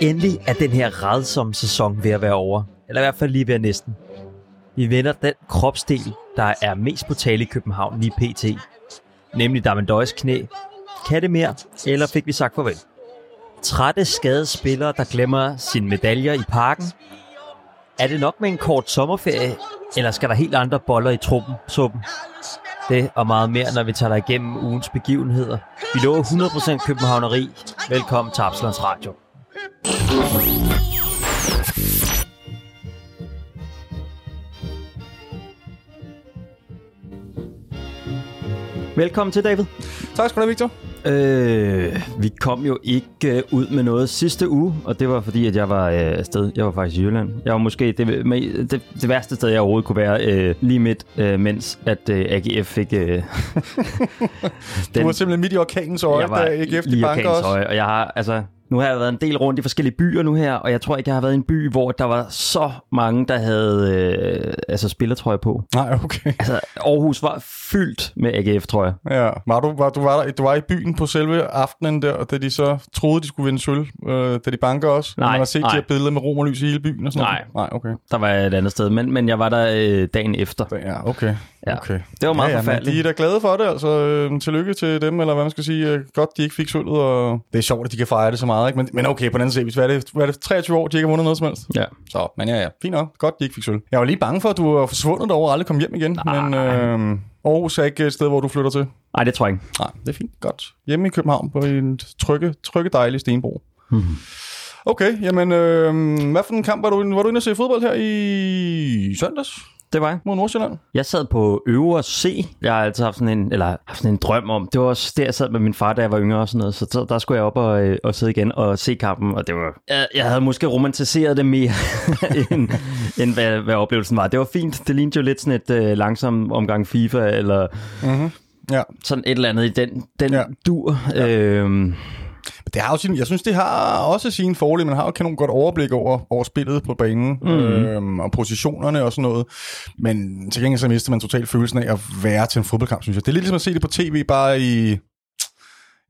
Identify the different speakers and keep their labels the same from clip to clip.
Speaker 1: Endelig er den her redsomme sæson ved at være over. Eller i hvert fald lige ved at næsten. Vi vender den kropsdel, der er mest på tale i København lige pt. Nemlig Damendøjs knæ. Kan det mere, eller fik vi sagt farvel? Trætte skadede spillere, der glemmer sine medaljer i parken. Er det nok med en kort sommerferie, eller skal der helt andre boller i truppen, suppen? Det og meget mere, når vi tager dig igennem ugens begivenheder. Vi lover 100% københavneri. Velkommen til Absalons Radio. Velkommen til, David.
Speaker 2: Tak skal du have, Victor.
Speaker 1: Øh, vi kom jo ikke øh, ud med noget sidste uge, og det var fordi, at jeg var øh, afsted. Jeg var faktisk i Jylland. Jeg var måske det, det, det værste sted, jeg overhovedet kunne være, øh, lige midt, øh, mens at øh, AGF fik... Øh,
Speaker 2: den, du var simpelthen midt i orkanens øje,
Speaker 1: jeg var
Speaker 2: da AGF
Speaker 1: lige
Speaker 2: banker
Speaker 1: øje, og jeg har, altså, nu har jeg været en del rundt i forskellige byer nu her, og jeg tror ikke, jeg har været i en by, hvor der var så mange, der havde øh, altså spillertrøje på.
Speaker 2: Nej, okay.
Speaker 1: Altså, Aarhus var fyldt med AGF, tror jeg.
Speaker 2: Ja. Var du, var, du, var der, du var i byen på selve aftenen der, da de så troede, de skulle vinde sølv, øh, da de banker os?
Speaker 1: Nej,
Speaker 2: Man har set
Speaker 1: nej.
Speaker 2: de her billeder med romerlys i hele byen og sådan
Speaker 1: Nej.
Speaker 2: noget? Nej, okay.
Speaker 1: Der var jeg et andet sted, men, men jeg var der øh, dagen efter.
Speaker 2: Ja, okay.
Speaker 1: Ja.
Speaker 2: okay.
Speaker 1: Det var meget
Speaker 2: ja, ja,
Speaker 1: forfærdeligt.
Speaker 2: de er da glade for det, altså. Øh, tillykke til dem, eller hvad man skal sige. Øh, Godt, de ikke fik sølvet, og det er sjovt, at de kan fejre det så meget, ikke? Men, men okay, på den anden side, hvad er, det, hvad er det, 23 år, de ikke har vundet noget som helst?
Speaker 1: Ja.
Speaker 2: Så, men ja, ja, fint nok. Godt, de ikke fik sølv. Jeg var lige bange for, at du var forsvundet derovre og aldrig kom hjem igen.
Speaker 1: Nej.
Speaker 2: Men øh, Aarhus er ikke et sted, hvor du flytter til.
Speaker 1: Nej, det tror jeg ikke.
Speaker 2: Nej, det er fint. Godt. Hjemme i København på en trygge, trygge dejlig stenbro.
Speaker 1: Mhm.
Speaker 2: Okay, jamen, øh, hvad for en kamp var du, var du inde og se fodbold her i søndags
Speaker 1: Det var jeg.
Speaker 2: mod Nordsjælland?
Speaker 1: Jeg sad på Øvre C. Jeg har altid haft sådan en, eller haft sådan en drøm om. Det var også der, jeg sad med min far, da jeg var yngre og sådan noget. Så der, der skulle jeg op og, øh, og sidde igen og se kampen. Og det var, jeg, jeg havde måske romantiseret det mere, end, end hvad, hvad, oplevelsen var. Det var fint. Det lignede jo lidt sådan et øh, langsom omgang FIFA, eller
Speaker 2: Mm-hmm. Ja.
Speaker 1: sådan et eller andet i den, den
Speaker 2: Ja.
Speaker 1: ja. dur. Ja. Øhm,
Speaker 2: Det har jo sin, jeg synes, det har også sine fordele. Man har jo kanon godt overblik over, over spillet på banen mm. øhm, og positionerne og sådan noget. Men til gengæld så mister man totalt følelsen af at være til en fodboldkamp, synes jeg. Det er lidt ligesom at se det på tv, bare i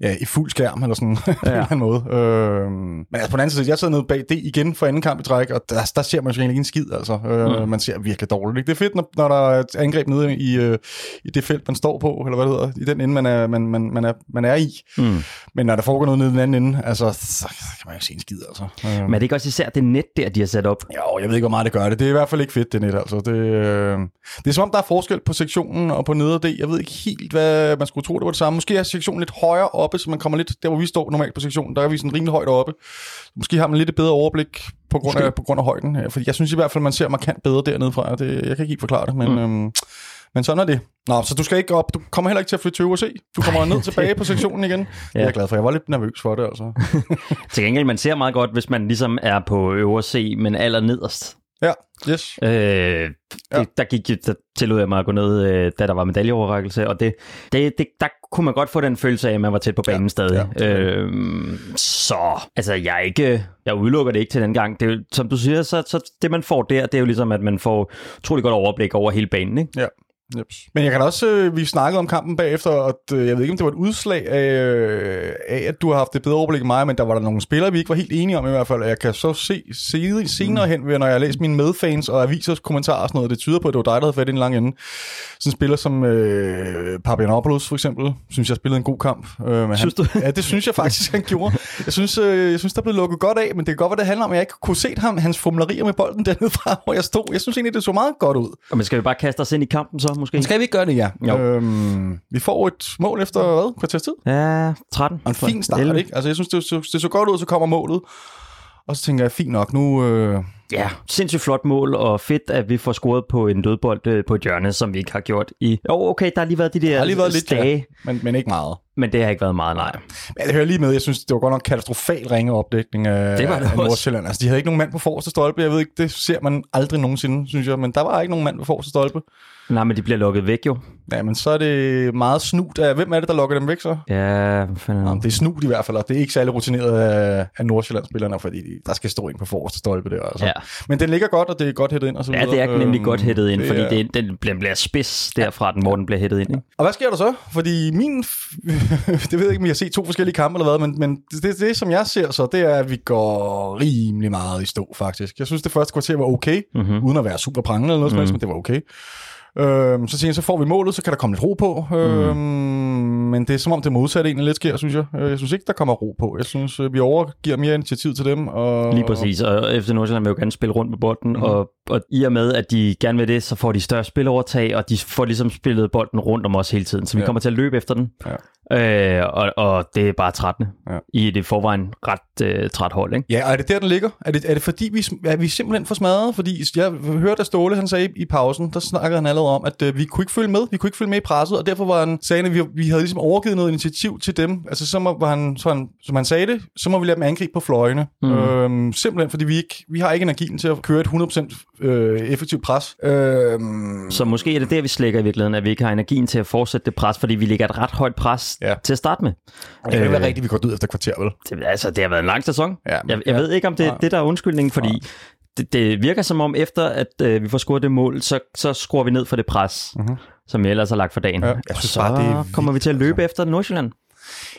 Speaker 2: ja, i fuld skærm, eller sådan, ja. på en eller anden måde. Øhm, men altså på den anden side, jeg sad nede bag det igen for anden kamp i træk, og der, der ser man jo egentlig ikke en skid, altså. Øh, mm. Man ser virkelig dårligt. Ikke? Det er fedt, når, når der er et angreb nede i, øh, i det felt, man står på, eller hvad det hedder, i den ende, man er, man, man, man er, man er i.
Speaker 1: mm.
Speaker 2: Men når der foregår noget nede i den anden ende, altså, så kan man jo se en skid, altså. Øhm.
Speaker 1: Men er det ikke også især det net der, de har sat op?
Speaker 2: Jo, jeg ved ikke, hvor meget det gør det. Det er i hvert fald ikke fedt, det net, altså. Det, øh, det er som om, der er forskel på sektionen og på neder D. Jeg ved ikke helt, hvad man skulle tro, det var det samme. Måske er sektionen lidt højere oppe, så man kommer lidt der, hvor vi står normalt på sektionen. Der er vi sådan rimelig højt oppe. Måske har man lidt et bedre overblik på grund, af, på grund af højden. Ja, Fordi jeg synes i hvert fald, man ser markant bedre dernede fra. Det, jeg kan ikke helt forklare det, men... Mm. Øhm, men sådan er det. Nå, så du skal ikke op. Du kommer heller ikke til at flytte til UC. Du kommer ned tilbage på sektionen igen. Det er
Speaker 1: Ja.
Speaker 2: jeg glad for. Jeg var lidt nervøs for det, altså.
Speaker 1: Til gengæld, man ser meget godt, hvis man ligesom er på Øvre C, men aller nederst.
Speaker 2: Ja, yes.
Speaker 1: Øh, det,
Speaker 2: Ja.
Speaker 1: Der gik der tillod jeg mig at gå ned, øh, da der var medaljeoverrækkelse, og det, det, det, der kunne man godt få den følelse af, at man var tæt på banen
Speaker 2: Ja,
Speaker 1: stadig.
Speaker 2: ja,
Speaker 1: øh, så, altså jeg ikke, jeg udelukker det ikke til den gang. Det som du siger, så, så det man får der, det er jo ligesom, at man får utrolig godt overblik over hele banen, ikke?
Speaker 2: Ja. Jeps. Men jeg kan også, øh, vi snakkede om kampen bagefter, og øh, jeg ved ikke, om det var et udslag af, øh, af, at du har haft et bedre overblik end mig, men der var der nogle spillere, vi ikke var helt enige om i hvert fald. Og jeg kan så se, se senere hen, ved, når jeg har læst mine medfans og avisers kommentarer og sådan noget, det tyder på, at det var dig, der havde fat i en lang ende. Sådan en spiller som øh, Papianopoulos for eksempel, synes jeg spillede en god kamp. Øh, men
Speaker 1: Synes
Speaker 2: han,
Speaker 1: du?
Speaker 2: Ja, det synes jeg faktisk, han gjorde. Jeg synes, øh, jeg synes, der blev lukket godt af, men det kan godt være, det handler om, at jeg ikke kunne se ham, hans formulerier med bolden dernede fra, hvor jeg stod. Jeg synes egentlig, det så meget godt ud.
Speaker 1: Og men skal vi bare kaste os ind i kampen så, måske?
Speaker 2: Skal vi ikke gøre det, ja?
Speaker 1: Jo.
Speaker 2: Øhm, vi får et mål efter, hvad? Kvarters tid?
Speaker 1: Ja, 13.
Speaker 2: Og en fin start, ikke? Altså, jeg synes, det så, det så godt ud, så kommer målet. Og så tænker jeg, fint nok, nu... Øh,
Speaker 1: Ja, sindssygt flot mål, og fedt, at vi får scoret på en dødbold øh, på et hjørne, som vi ikke har gjort i... Jo, okay, der har lige været de der
Speaker 2: der har lige været lidt, ja, men, men ikke meget.
Speaker 1: Men det har ikke været meget, nej.
Speaker 2: Men det hører lige med, jeg synes, det var godt nok katastrofal ringe opdækning af,
Speaker 1: Det var det
Speaker 2: af. Nordsjælland. Altså, de havde ikke nogen mand på forreste stolpe. Jeg ved ikke, det ser man aldrig nogensinde, synes jeg. Men der var ikke nogen mand på forreste stolpe.
Speaker 1: Nej, men de bliver lukket væk jo.
Speaker 2: Ja, men så er det meget snut af... Hvem er det, der lukker dem væk så?
Speaker 1: Ja, fanden
Speaker 2: Jamen,
Speaker 1: det?
Speaker 2: er snut i hvert fald, og det er ikke særlig rutineret af, af Nordsjællandsspillerne, fordi de- der skal stå ind på forreste stolpe der. Altså.
Speaker 1: Ja.
Speaker 2: Men den ligger godt, og det er godt hættet ind og så
Speaker 1: Ja, det er nemlig
Speaker 2: Øhm,
Speaker 1: godt hættet ind,
Speaker 2: det
Speaker 1: fordi
Speaker 2: er-
Speaker 1: det, den bliver- bliver spids derfra, den, hvor den bliver hættet ind. Ikke?
Speaker 2: Og hvad sker der så? Fordi min... det ved jeg ikke, om jeg har set to forskellige kampe eller hvad, men, men det, det, det, som jeg ser så, det er, at vi går rimelig meget i stå, faktisk. Jeg synes, det første kvarter var okay,
Speaker 1: Mhm.
Speaker 2: mm-hmm. uden at være super prangende eller noget som helst, men det var okay. Øhm, så senere, så får vi målet, så kan der komme lidt ro på. Øhm, men det er som om det modsatte egentlig lidt sker, synes jeg. Øh, Jeg synes ikke, der kommer ro på. Jeg synes, øh, vi overgiver mere initiativ til dem. Og,
Speaker 1: Lige præcis, og FC Nordsjælland vil jo gerne spille rundt med bolden,
Speaker 2: Mhm.
Speaker 1: mm. og, og i og med, at de gerne vil det, så får de større spilovertag, og de får ligesom spillet bolden rundt om os hele tiden, så vi
Speaker 2: Ja.
Speaker 1: kommer til at løbe efter den,
Speaker 2: Ja.
Speaker 1: Øh, og, og det er bare trættende
Speaker 2: Ja.
Speaker 1: i det forvejen ret øh, træt hold. Ikke?
Speaker 2: Ja, og er det der, den ligger? Er det, er det fordi, vi, er vi simpelthen for smadret? Fordi jeg hørte, at Ståle han sagde i, pausen, der snakkede han allerede om, at øh, vi kunne ikke følge med. Vi kunne ikke følge med i presset, og derfor var han, sagde at vi, vi havde ligesom overgivet noget initiativ til dem. Altså, så må, var han, så han, som han sagde det, så må vi lade dem angribe på fløjene. Mm. Øhm, simpelthen, fordi vi, ikke, vi har ikke energien til at køre et 100% øh, effektivt pres. Øhm,
Speaker 1: Så måske er det der, vi slækker i virkeligheden, at vi ikke har energien til at fortsætte det pres, fordi vi ligger et ret højt pres
Speaker 2: Ja.
Speaker 1: ja. til at starte med.
Speaker 2: det kan ikke
Speaker 1: øh,
Speaker 2: være rigtigt, vi går ud efter kvarter, vel?
Speaker 1: Det, altså, det har været en lang sæson.
Speaker 2: Ja,
Speaker 1: jeg jeg
Speaker 2: ja.
Speaker 1: ved ikke, om det er
Speaker 2: Nej.
Speaker 1: det, der er undskyldningen, fordi det, det virker som om, efter at øh, vi får scoret det mål, så, så skruer vi ned for det pres, mm-hmm. som vi ellers har lagt for dagen.
Speaker 2: Ja, jeg
Speaker 1: og
Speaker 2: synes
Speaker 1: så
Speaker 2: bare, det er
Speaker 1: kommer vi til at
Speaker 2: vildt,
Speaker 1: løbe efter Nordsjælland.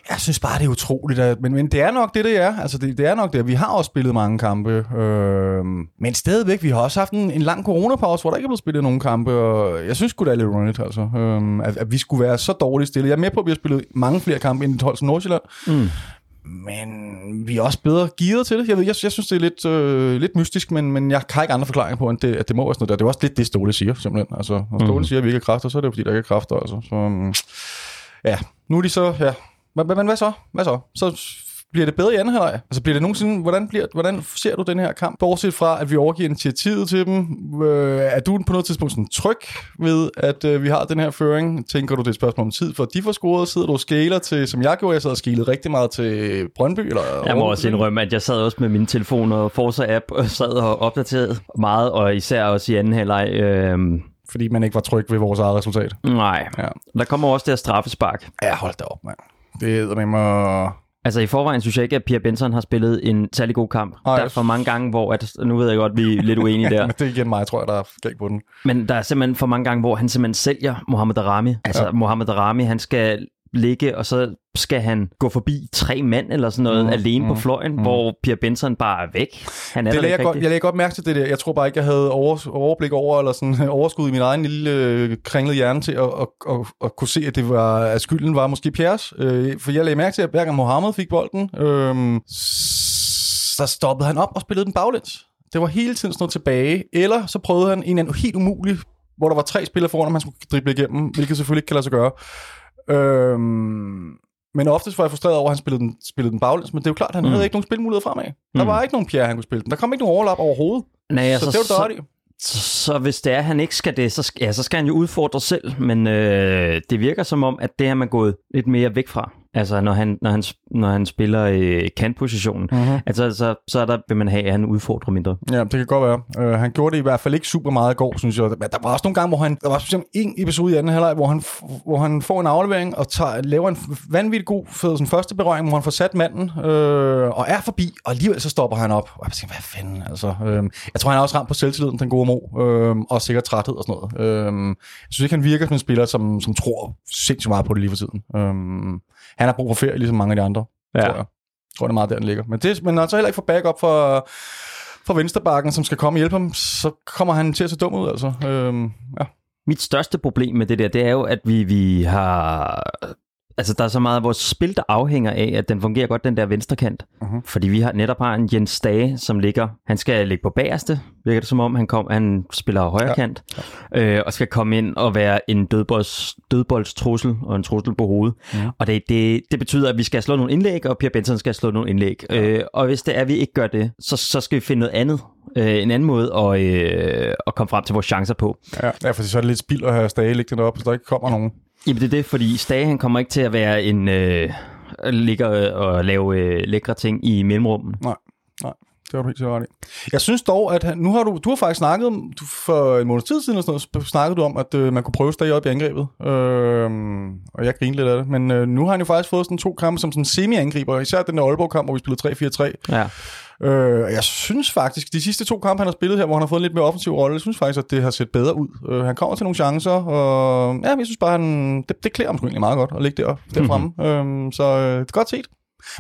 Speaker 2: Jeg synes bare, det er utroligt. At, men, men det er nok det, det er. Altså, det, det er nok det. Vi har også spillet mange kampe. Øh, men stadigvæk, vi har også haft en, en lang coronapause, hvor der ikke er blevet spillet nogen kampe. Og jeg synes sgu, det er lidt rundt, altså. Øh, at, at, vi skulle være så dårligt stillet. Jeg er med på, at vi har spillet mange flere kampe end 12 som Nordsjælland.
Speaker 1: Mm.
Speaker 2: Men vi er også bedre gearet til det. Jeg, ved, jeg, jeg synes, det er lidt, øh, lidt mystisk, men, men jeg har ikke andre forklaringer på, end det, at det må være sådan noget der. Det er også lidt det, Ståle siger, simpelthen. Altså, når Ståle mm. siger, at vi ikke har kræfter, så er det jo, fordi der ikke er kræfter. Altså. Så, um, ja, nu er de så... Ja. Men, men hvad så? Hvad så? Så bliver det bedre i anden halvleg? Altså bliver det nogensinde, hvordan, bliver, hvordan ser du den her kamp? Bortset fra, at vi overgiver initiativet til dem. Øh, er du på noget tidspunkt sådan tryg ved, at øh, vi har den her føring? Tænker du, det er et spørgsmål om tid, for de får scoret? Sidder du og skæler til, som jeg gjorde, jeg sad og skælede rigtig meget til Brøndby? Eller
Speaker 1: Jeg må
Speaker 2: Aarhus,
Speaker 1: også indrømme, at jeg sad også med min telefon og Forza-app og sad og opdateret meget, og især også i anden halvleg. Øh,
Speaker 2: Fordi man ikke var tryg ved vores eget resultat.
Speaker 1: nej,
Speaker 2: Ja,
Speaker 1: der kommer også det her straffespark.
Speaker 2: ja hold da op, mand. Det er med mig...
Speaker 1: Altså i forvejen synes jeg ikke, at Pierre Benson har spillet en særlig god kamp.
Speaker 2: Nej,
Speaker 1: der er for mange gange, hvor, at, nu ved jeg godt, vi er lidt uenige der,
Speaker 2: Men det er igen mig, tror jeg, der er galt på den.
Speaker 1: men der er simpelthen for mange gange, hvor han simpelthen sælger Mohamed Darami. Altså
Speaker 2: Ja.
Speaker 1: ja. Mohamed Darami, han skal ligge, og så skal han gå forbi tre mand eller sådan noget
Speaker 2: Mm,
Speaker 1: alene
Speaker 2: mm,
Speaker 1: på fløjen,
Speaker 2: mm.
Speaker 1: hvor Pierre Benson bare er væk. Han er
Speaker 2: Det lagde jeg,
Speaker 1: ikke
Speaker 2: godt, jeg lagde godt mærke til det der. Jeg tror bare ikke, jeg havde over, overblik over, eller sådan overskud i min egen lille øh, kringlede hjerne til at, at, at, at, kunne se, at, det var, at skylden var måske Piers. Øh, for jeg lagde mærke til, at hver gang Mohammed fik bolden, øh, så stoppede han op og spillede den baglæns. Det var hele tiden sådan noget tilbage. Eller så prøvede han en eller anden helt umulig, hvor der var tre spillere foran, og man skulle drible igennem, hvilket selvfølgelig ikke kan lade sig gøre. Øh, men oftest var jeg frustreret over, at han spillede den, spillede den baglæns, men det er jo klart, at han mm. Havde ikke nogen spilmuligheder fremad. Der
Speaker 1: Mm.
Speaker 2: var ikke nogen Pierre, han kunne spille den. Der kom ikke nogen overlap overhovedet.
Speaker 1: Nej,
Speaker 2: så,
Speaker 1: altså,
Speaker 2: så det var i.
Speaker 1: så, så hvis det er, at han ikke skal det, så, ja, så skal han jo udfordre selv, men øh, det virker som om, at det er man gået lidt mere væk fra. Altså når han, når han, når han spiller øh, kantpositionen,
Speaker 2: Mm-hmm.
Speaker 1: altså så, så er der, vil man have, at han udfordrer mindre.
Speaker 2: Ja, det kan godt være. Uh, han gjorde det i hvert fald ikke super meget i går, synes jeg. Men der var også nogle gange, hvor han... Der var specielt en episode i anden halvleg, hvor han, hvor han får en aflevering og tager, laver en vanvittig god fed, sådan første berøring, hvor han får sat manden øh, og er forbi, og alligevel så stopper han op. Og jeg tænker, hvad fanden, altså. Øh, jeg tror, han er også ramt på selvtilliden, den gode Mo, øh, og sikkert træthed og sådan noget. Øh, jeg synes ikke, han virker som en spiller, som, som tror sindssygt meget på det lige for tiden. Øh, han har brug for ferie, ligesom mange af de andre,
Speaker 1: Ja.
Speaker 2: tror jeg. Jeg tror, det er meget der, den ligger. Men, det, men når han så heller ikke får backup for, for venstrebakken, som skal komme og hjælpe ham, så kommer han til at se dum ud, altså. Øhm, ja.
Speaker 1: Mit største problem med det der, det er jo, at vi, vi har... Altså, der er så meget af vores spil, der afhænger af, at den fungerer godt, den der venstre kant.
Speaker 2: Mhm.
Speaker 1: Fordi vi har netop har en Jens Stage, som ligger... Han skal ligge på bagerste, virker det som om. Han, kom, han spiller højre
Speaker 2: Ja.
Speaker 1: kant, øh, og skal komme ind og være en dødbolds, dødboldstrussel og en trussel på hovedet.
Speaker 2: Mhm.
Speaker 1: Og det, det, det betyder, at vi skal slå nogle indlæg, og Pierre Benson skal slå nogle indlæg. Øh, og hvis det er, at vi ikke gør det, så, så skal vi finde noget andet. Øh, en anden måde at, øh, at komme frem til vores chancer på.
Speaker 2: ja. ja, fordi så er det lidt spild at have Stage liggende op, så der ikke kommer nogen.
Speaker 1: Jamen det er det, fordi Stage han kommer ikke til at være en øh, ligger og lave øh, lækre ting i mellemrummet.
Speaker 2: Det har du helt så ret i. Jeg synes dog, at han, nu har du, du har faktisk snakket du, for en måneds tid siden, sådan noget, snakkede du om, at øh, man kunne prøve Stage op i angrebet. Øhm, og jeg griner lidt af det. Men øh, nu har han jo faktisk fået sådan to kampe som sådan semi-angriber, især den der Aalborg-kamp, hvor vi spillede 3-4-3.
Speaker 1: Ja.
Speaker 2: Øh, jeg synes faktisk, de sidste to kampe, han har spillet her, hvor han har fået en lidt mere offensiv rolle, jeg synes faktisk, at det har set bedre ud. Øh, han kommer til nogle chancer, og ja, jeg synes bare, han, det, det klæder ham sgu egentlig meget godt at ligge der, derfremme. Mm-hmm. Øh, så øh, det er godt set.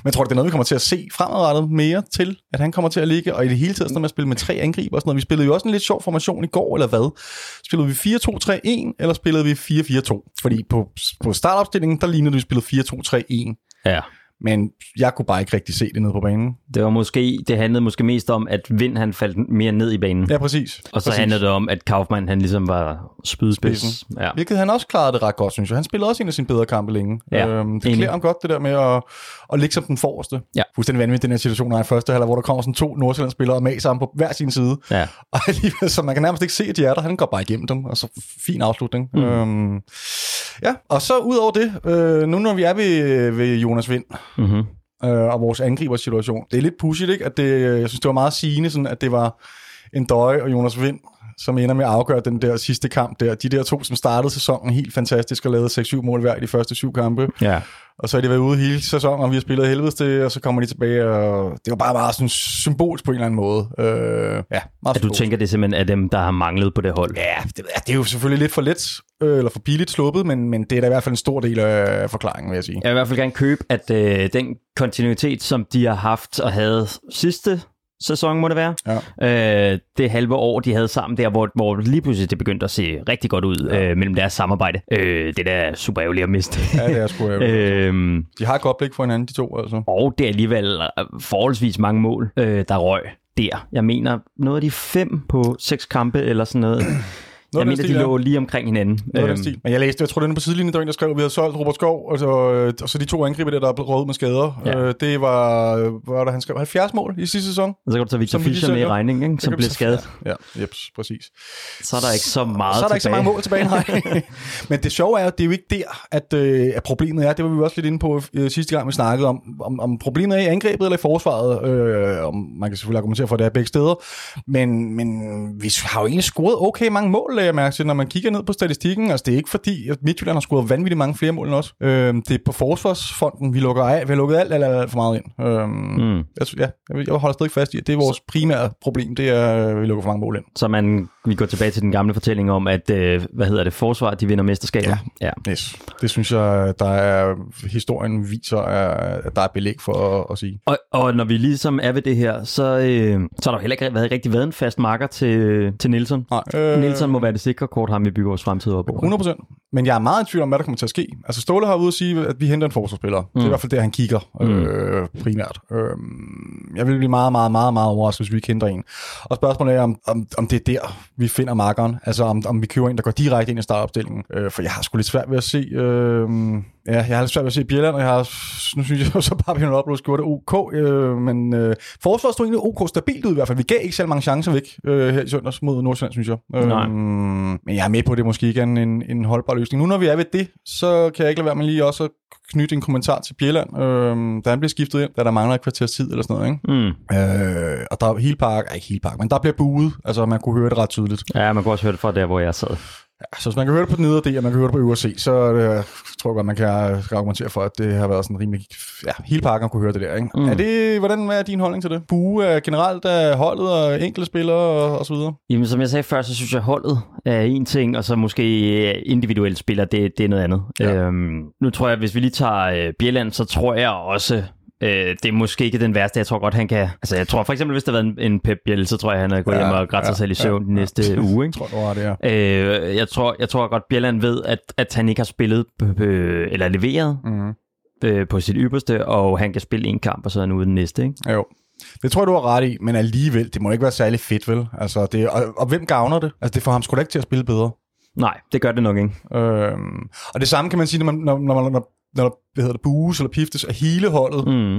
Speaker 2: Men jeg tror, det er noget, vi kommer til at se fremadrettet mere til, at han kommer til at ligge, og i det hele taget sådan med at spille med tre angriber og sådan noget. Vi spillede jo også en lidt sjov formation i går, eller hvad? Spillede vi 4-2-3-1, eller spillede vi 4-4-2? Fordi på, på startopstillingen, der lignede det, vi spillede 4-2-3-1.
Speaker 1: Ja.
Speaker 2: Men jeg kunne bare ikke rigtig se det nede på banen.
Speaker 1: Det var måske, det handlede måske mest om, at Vind han faldt mere ned i banen.
Speaker 2: Ja, præcis.
Speaker 1: Og så
Speaker 2: præcis.
Speaker 1: handlede det om, at Kaufmann han ligesom var spydspids. Ja.
Speaker 2: Hvilket han også klarede det ret godt, synes jeg. Han spillede også en af sine bedre kampe længe.
Speaker 1: Ja,
Speaker 2: øhm, det klæder ham godt, det der med at, at ligge som den forreste.
Speaker 1: Ja.
Speaker 2: Fuldstændig vanvittigt, den her situation er i første halvleg, hvor der kommer sådan to Nordsjællandsspillere med sammen på hver sin side.
Speaker 1: Ja.
Speaker 2: Og alligevel, så man kan nærmest ikke se, at de er der. Han går bare igennem dem, og så fin afslutning. Mm. Øhm, ja, og så ud over det, øh, nu når vi er ved, ved Jonas Vind,
Speaker 1: Mm-hmm.
Speaker 2: øh, og vores angribersituation. Det er lidt pudsigt, ikke? At det, øh, jeg synes, det var meget sigende, sådan, at det var en døje og Jonas Vind, som ender med at afgøre den der sidste kamp der. De der to, som startede sæsonen helt fantastisk og lavede 6-7 mål hver i de første syv kampe.
Speaker 1: Ja.
Speaker 2: Og så har de været ude hele sæsonen, og vi har spillet helvedes til, og så kommer de tilbage, og det var bare meget sådan symbolsk på en eller anden måde. Øh, ja, meget
Speaker 1: At du tænker, det er simpelthen af dem, der har manglet på det hold.
Speaker 2: Ja, det, det er jo selvfølgelig lidt for let, øh, eller for billigt sluppet, men, men det er da i hvert fald en stor del af forklaringen, vil jeg sige.
Speaker 1: Jeg vil i hvert fald gerne købe, at øh, den kontinuitet, som de har haft og havde sidste sæson, må det være,
Speaker 2: Ja.
Speaker 1: øh, det halve år, de havde sammen der, hvor, hvor lige pludselig det begyndte at se rigtig godt ud ja. øh, mellem deres samarbejde. Øh, det er da super ærgerligt at miste.
Speaker 2: Ja, det er sgu ærgerligt.
Speaker 1: øh,
Speaker 2: De har et godt blik for hinanden, de to, altså.
Speaker 1: og det er alligevel øh, forholdsvis mange mål, øh, der røg der. Jeg mener, noget af de fem på seks kampe eller sådan noget. Jeg
Speaker 2: af den
Speaker 1: mener,
Speaker 2: stil,
Speaker 1: de
Speaker 2: ja.
Speaker 1: lå lige omkring hinanden.
Speaker 2: Noget
Speaker 1: Øhm,
Speaker 2: stil. Men jeg læste, jeg tror, det er på sidelinjen, der var en, der skrev, at vi havde solgt Robert Skov, og så, øh, og så de to angriber der, der er blevet røget med skader.
Speaker 1: Ja.
Speaker 2: Øh, det var, hvad var der, han skrev 70 mål i sidste sæson.
Speaker 1: Og så kan du tage Victor Fischer med i
Speaker 2: sælger.
Speaker 1: regning, ikke? som blev skadet.
Speaker 2: Ja, jeps, præcis.
Speaker 1: Så er der ikke så meget
Speaker 2: så er der ikke så
Speaker 1: tilbage.
Speaker 2: mange mål tilbage, nej. Men det sjove er jo, det er jo ikke der, at, øh, at problemet er. Det var vi også lidt inde på øh, sidste gang, vi snakkede om, om, om problemet er i angrebet eller i forsvaret. Øh, om man kan selvfølgelig argumentere for, at det er begge steder. Men, men vi har jo egentlig scoret okay mange mål, lagde jeg mærke til, når man kigger ned på statistikken. Altså, det er ikke fordi, at Midtjylland har scoret vanvittigt mange flere mål end os. Øh, det er på forsvarsfonden, vi lukker af. Vi har lukket alt, alt, alt, alt for meget ind. Øh,
Speaker 1: Mm.
Speaker 2: jeg, ja, jeg holder stadig fast i, at det er vores primære problem, det er, at vi lukker for mange mål ind.
Speaker 1: Så man, vi går tilbage til den gamle fortælling om, at, øh, hvad hedder det, forsvar, de vinder mesterskabet.
Speaker 2: Ja.
Speaker 1: ja.
Speaker 2: Yes. Det synes jeg, der er, historien viser, at der er belæg for at, at sige.
Speaker 1: Og, og når vi ligesom er ved det her, så, øh, så har der heller ikke været, rigtig været en fast marker til, til Nielsen.
Speaker 2: Nej.
Speaker 1: Øh, Nielsen må være det sikre kort, ham vi bygger vores fremtid op over.
Speaker 2: 100 procent. Men jeg er meget i tvivl om, hvad der kommer til at ske. Altså Ståle har ude at sige, at vi henter en forsvarsspiller. Mm. Det er i hvert fald det, han kigger øh, primært. Øh, jeg vil blive meget, meget, meget, meget overrasket, hvis vi ikke henter en. Og spørgsmålet er, om, om, om det er der, vi finder markeren. Altså om, om vi køber en, der går direkte ind i startopstillingen. Øh, for jeg har sgu lidt svært ved at se... Øh, ja, jeg har lidt svært ved at se Bjelland, og jeg har, nu synes jeg så bare, at har oplevet gjorde det OK. Øh, men øh, forsvaret stod egentlig OK stabilt ud i hvert fald. Vi gav ikke selv mange chancer væk øh, her i søndags mod Nordsjælland, synes jeg.
Speaker 1: Nej.
Speaker 2: Øh, men jeg er med på, at det måske ikke er en, en, en holdbar løsning. Nu når vi er ved det, så kan jeg ikke lade være med lige også at knytte en kommentar til Bjelland, øh, da han bliver skiftet ind, da der mangler et kvarters tid eller sådan noget. Ikke?
Speaker 1: Mm.
Speaker 2: Øh, og der er hele park, ikke hele park, men der bliver buet. Altså man kunne høre det ret tydeligt.
Speaker 1: Ja, man kunne også høre det fra der, hvor jeg sad.
Speaker 2: Ja, så hvis man kan høre det på den nedre del, og man kan høre det på øvre C, så øh, tror jeg godt, man kan, kan argumentere for, at det har været sådan rimelig... Ja, hele parken kunne høre det der, ikke?
Speaker 1: Mm.
Speaker 2: Er det, hvordan er din holdning til det? Bue er generelt af holdet og enkelte spillere og, og så videre?
Speaker 1: Jamen, som jeg sagde før, så synes jeg, holdet er en ting, og så måske individuelle spillere, det, det er noget andet.
Speaker 2: Ja.
Speaker 1: Øhm, nu tror jeg, hvis vi lige tager øh, Bjelland, så tror jeg også, øh, det er måske ikke den værste. Jeg tror godt, han kan... Altså, jeg tror for eksempel, hvis der været en, en Pep Biel, så tror jeg, han havde gået
Speaker 2: Ja,
Speaker 1: hjem og grædt sig
Speaker 2: ja,
Speaker 1: selv i søvn
Speaker 2: ja,
Speaker 1: ja, næste uge, ikke?
Speaker 2: Jeg tror, det var det, ja.
Speaker 1: Øh, jeg, tror, jeg tror godt, Bjelland ved, at, at han ikke har spillet eller leveret
Speaker 2: Mm.
Speaker 1: øh, på sit ypperste, og han kan spille en kamp, og så er han ude den næste. Ikke?
Speaker 2: Jo. Det tror jeg, du har ret i, men alligevel, det må ikke være særlig fedt, vel? Altså, det, og, og hvem gavner det? Altså, det får ham sgu da ikke til at spille bedre.
Speaker 1: Nej, det gør det nok ikke.
Speaker 2: Øhm, og det samme kan man sige, når man, når, når, når, når, der hvad hedder det, bues eller piftes af hele holdet. Mm.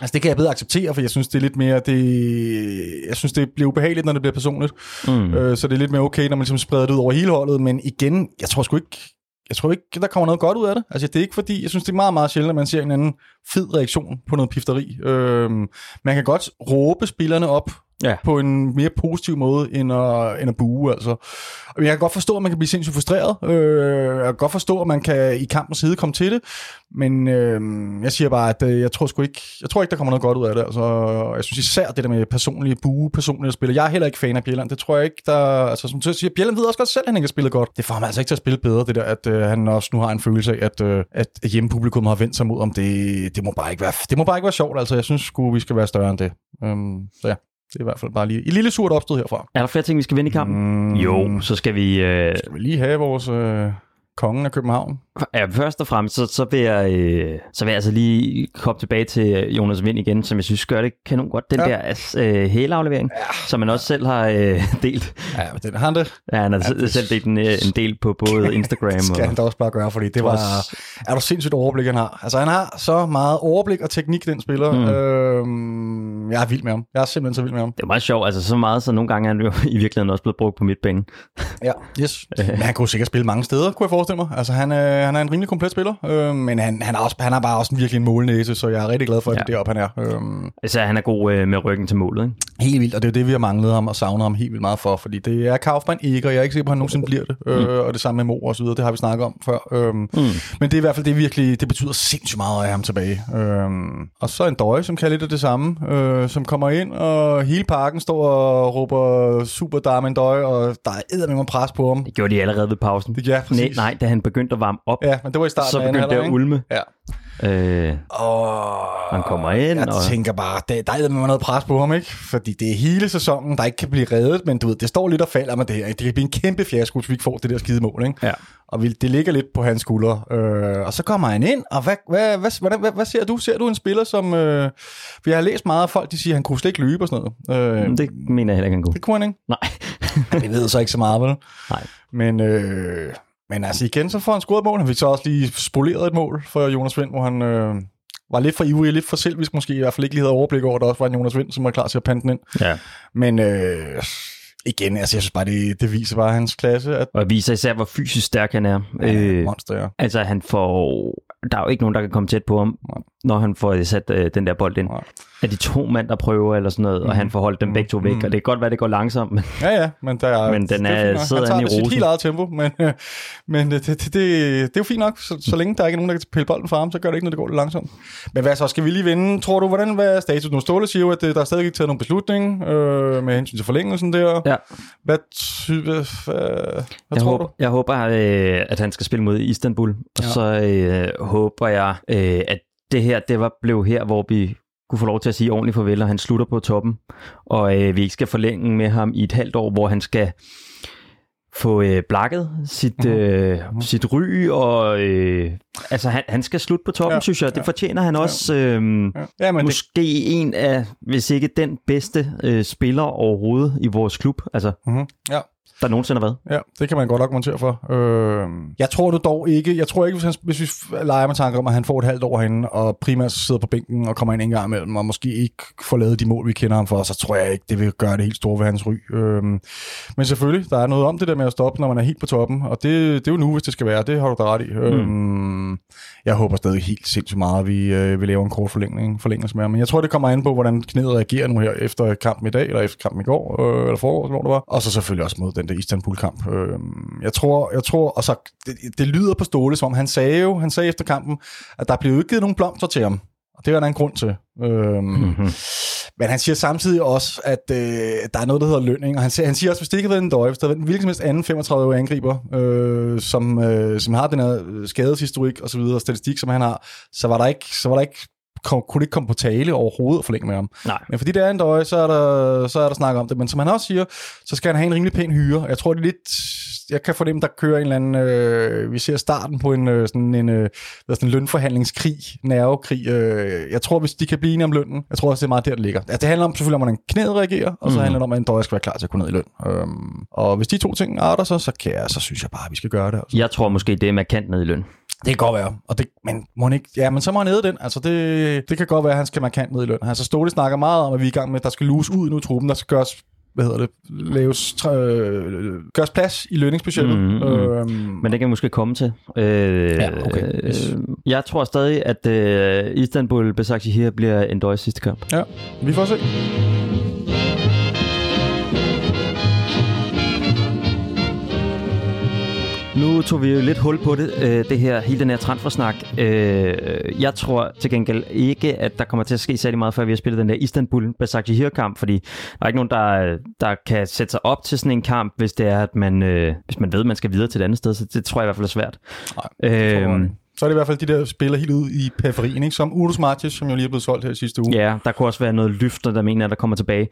Speaker 2: Altså, det kan jeg bedre acceptere, for jeg synes, det er lidt mere, det, jeg synes, det bliver ubehageligt, når det bliver personligt.
Speaker 1: Mm.
Speaker 2: Øh, så det er lidt mere okay, når man ligesom spreder det ud over hele holdet, men igen, jeg tror sgu ikke, jeg tror ikke, der kommer noget godt ud af det. Altså, det er ikke fordi, jeg synes, det er meget, meget sjældent, at man ser en anden fed reaktion på noget pifteri. Øh, man kan godt råbe spillerne op, ja. på en mere positiv måde, end at, end at bue, altså. Jeg kan godt forstå, at man kan blive sindssygt frustreret. Øh, jeg kan godt forstå, at man kan i kampens side komme til det. Men øh, jeg siger bare, at øh, jeg tror sgu ikke, jeg tror ikke, der kommer noget godt ud af det. Altså, jeg synes især det der med personlige bue, personlige spiller. Jeg er heller ikke fan af Bjelland. Det tror jeg ikke, der... Altså, som du siger, Bjelland ved også godt selv, at han ikke har spillet godt. Det får ham altså ikke til at spille bedre, det der, at øh, han også nu har en følelse af, at, øh, at hjemmepublikum har vendt sig mod om det. Det må bare ikke være, det må bare ikke være sjovt. Altså, jeg synes sgu, vi skal være større end det. Øhm, så ja. Det er i hvert fald bare lige et lille surt opstød herfra.
Speaker 1: Er der flere ting, vi skal vinde i kampen? Mm, jo, så skal vi... Øh...
Speaker 2: Skal vi lige have vores... Øh kongen af København?
Speaker 1: Ja, først og fremmest, så, så, vil jeg, øh, så vil jeg altså lige komme tilbage til Jonas Vind igen, som jeg synes gør det kanon godt. Den ja. der altså, øh, hæleaflevering, ja. som man også selv har øh, delt.
Speaker 2: Ja, den har han det.
Speaker 1: Ja, han har ja, det... selv delt en, øh, en del på både Instagram
Speaker 2: det skal
Speaker 1: og...
Speaker 2: han da også bare gøre, fordi det var... Er du sindssygt overblik, han har? Altså, han har så meget overblik og teknik, den spiller. Mm. Øh, jeg er vild med ham. Jeg er simpelthen så vild med ham.
Speaker 1: Det er meget sjovt, altså så meget, så nogle gange er han jo i virkeligheden også blevet brugt på midtbanen.
Speaker 2: ja, yes. Men han kunne sikkert spille mange steder, kunne jeg forestille mig. Altså, han, øh, han er en rimelig komplet spiller, øh, men han, han, er også, han er bare også en virkelig en målnæse, så jeg er rigtig glad for, at ja. det er deroppe, han er. Øh,
Speaker 1: altså, han er god øh, med ryggen til målet, ikke?
Speaker 2: Helt vildt, og det er det, vi har manglet ham og savnet ham helt vildt meget for, fordi det er Kaufmann ikke, og jeg er ikke sikker på, at han nogensinde bliver det. Øh, mm. Og det samme med Mo og så videre, det har vi snakket om før. Øh, mm. Men det er i hvert fald det virkelig, det betyder sindssygt meget at have ham tilbage. Øh, og så en døje, som kan lidt af det samme, øh, som kommer ind, og hele parken står og råber super Darman Døje, og der er med pres på ham.
Speaker 1: Det gjorde de allerede ved pausen.
Speaker 2: Ja,
Speaker 1: præcis. Nej, nej, da han begyndte at varme op,
Speaker 2: ja, men det var i starten
Speaker 1: så begyndte det at ulme.
Speaker 2: Ja.
Speaker 1: Øh,
Speaker 2: og
Speaker 1: han kommer ind.
Speaker 2: Jeg
Speaker 1: og...
Speaker 2: tænker bare, der, der er noget pres på ham, ikke? Fordi det er hele sæsonen, der ikke kan blive reddet, men du ved, det står lidt og falder med det her. Det kan blive en kæmpe fiasko, hvis vi ikke får det der skide mål, ikke?
Speaker 1: Ja.
Speaker 2: Og vi, det ligger lidt på hans skuldre. Øh, og så kommer han ind, og hvad, hvad, hvad, hvad, hvad, hvad ser du? Ser du en spiller, som... Øh, vi har læst meget af folk, de siger, at han kunne slet ikke løbe og sådan noget.
Speaker 1: Øh, det mener jeg heller ikke, han kunne.
Speaker 2: Det kunne han ikke?
Speaker 1: Nej.
Speaker 2: vi ved så ikke så meget, vel?
Speaker 1: Nej.
Speaker 2: Men... Øh, men altså igen, så får han scoret et mål. Han fik så også lige spoleret et mål for Jonas Vind, hvor han øh, var lidt for ivrig, lidt for selvisk måske, i hvert fald ikke lige havde overblik over, at der også var en Jonas Vind, som var klar til at pante den ind.
Speaker 1: Ja.
Speaker 2: Men øh, igen, altså jeg synes bare, det, det viser bare hans klasse. At...
Speaker 1: Og det viser især, hvor fysisk stærk han er.
Speaker 2: Ja, øh, monster, ja.
Speaker 1: Altså han får... Der er jo ikke nogen, der kan komme tæt på ham, Nej. når han får sat øh, den der bold ind. Nej er de to mænd, der prøver eller sådan noget, mm. og han får holdt dem begge to væk, mm. og det kan godt være, det går langsomt. Men,
Speaker 2: ja, ja, men, der er,
Speaker 1: men den er, sidder
Speaker 2: han
Speaker 1: i rosen.
Speaker 2: Han helt eget tempo, men, men det, det, det, det, er jo fint nok, så, så længe der ikke er nogen, der kan pille bolden fra ham, så gør det ikke, når det går lidt langsomt. Men hvad så, skal vi lige vinde? Tror du, hvordan hvad er status nu? Ståle siger jo, at der er stadig ikke taget nogen beslutning øh, med hensyn til forlængelsen der.
Speaker 1: Ja.
Speaker 2: Hvad, hvad, hvad, hvad
Speaker 1: jeg
Speaker 2: tror
Speaker 1: håber,
Speaker 2: du?
Speaker 1: Jeg håber, øh, at han skal spille mod Istanbul, og ja. så øh, håber jeg, øh, at det her, det var blev her, hvor vi kunne få lov til at sige ordentligt farvel, og han slutter på toppen, og øh, vi ikke skal forlænge med ham i et halvt år, hvor han skal få øh, blakket sit, øh, uh-huh. sit ry, og øh, altså han, han skal slutte på toppen, ja, synes jeg. Det ja, fortjener han også. Øh, ja. Ja, men måske det... en af, hvis ikke den bedste øh, spiller overhovedet i vores klub. Altså,
Speaker 2: uh-huh. ja
Speaker 1: der nogensinde har været.
Speaker 2: Ja, det kan man godt argumentere for. Øh, jeg tror du dog ikke, jeg tror ikke, hvis, han, hvis vi leger med tanker om, at han får et halvt år herinde, og primært sidder på bænken og kommer ind en gang imellem, og måske ikke får lavet de mål, vi kender ham for, så tror jeg ikke, det vil gøre det helt store ved hans ry. Øh, men selvfølgelig, der er noget om det der med at stoppe, når man er helt på toppen, og det, det er jo nu, hvis det skal være. Det har du da ret i. Mm. Øh, jeg håber stadig helt sindssygt meget, at vi, øh, vi laver en kort forlængning, forlængelse med ham. Men jeg tror, det kommer an på, hvordan knæet reagerer nu her efter kampen i dag, eller efter kampen i går, øh, eller forår, hvor det var. Og så selvfølgelig også mod den der Istanbul-kamp. Øh, jeg tror, jeg tror, og så, det, det lyder på Ståle, som om han sagde jo, han sagde efter kampen, at der blev udgivet nogle blomster til ham. Og det var der en grund til. Øhm, mm-hmm. Men han siger samtidig også, at øh, der er noget, der hedder lønning. Og han siger, han siger også, hvis det ikke havde været en døje, hvis der havde en hvilken som helst anden 35-årig angriber, øh, som, øh, som har den her skadeshistorik og så videre, statistik, som han har, så var der ikke, så var der ikke kom, kunne det ikke komme på tale overhovedet at forlænge med ham.
Speaker 1: Nej.
Speaker 2: Men fordi det er en døje, så er, der, så er der snak om det. Men som han også siger, så skal han have en rimelig pæn hyre. Jeg tror, det er lidt jeg kan fornemme, der kører en eller anden, øh, vi ser starten på en, øh, sådan en øh, sådan en lønforhandlingskrig, nervekrig. Øh, jeg tror, hvis de kan blive enige om lønnen, jeg tror også, det er meget der, det ligger. Altså, det handler om, selvfølgelig om, hvordan knæet reagerer, og så mm. handler det om, at en døjer skal være klar til at gå ned i løn. Øhm, og hvis de to ting arter sig, så, kan jeg, så synes jeg bare, at vi skal gøre det. Altså.
Speaker 1: Jeg tror måske, det er markant ned i løn.
Speaker 2: Det kan godt være. Og det, men, må ikke, ja, men så må han æde den. Altså det, det kan godt være, at han skal markant ned i løn. Altså Ståle snakker meget om, at vi er i gang med, at der skal luse ud nu i truppen. Der skal gøres hvad hedder det, laves, øh, gørs plads i lønningsbudgettet. Mm, mm.
Speaker 1: Øhm, Men det kan måske komme til. Øh, ja, okay. Øh, jeg tror stadig, at øh, Istanbul Besiktas her bliver en døje sidste kamp.
Speaker 2: Ja, vi får se.
Speaker 1: Tog vi jo lidt hul på det, øh, det her, hele den her transfersnak. Øh, jeg tror til gengæld ikke, at der kommer til at ske særlig meget, før vi har spillet den der Istanbul Basakşehir-kamp, fordi der er ikke nogen, der, der kan sætte sig op til sådan en kamp, hvis det er, at man, øh, hvis man ved, at man skal videre til et andet sted, så det tror jeg i hvert fald er svært.
Speaker 2: Nej, øh, så er det i hvert fald de der spiller helt ud i periferien, ikke? som Urus Martis, som jo lige er blevet solgt her i sidste uge.
Speaker 1: Ja, der kunne også være noget løfter, der mener, der kommer tilbage.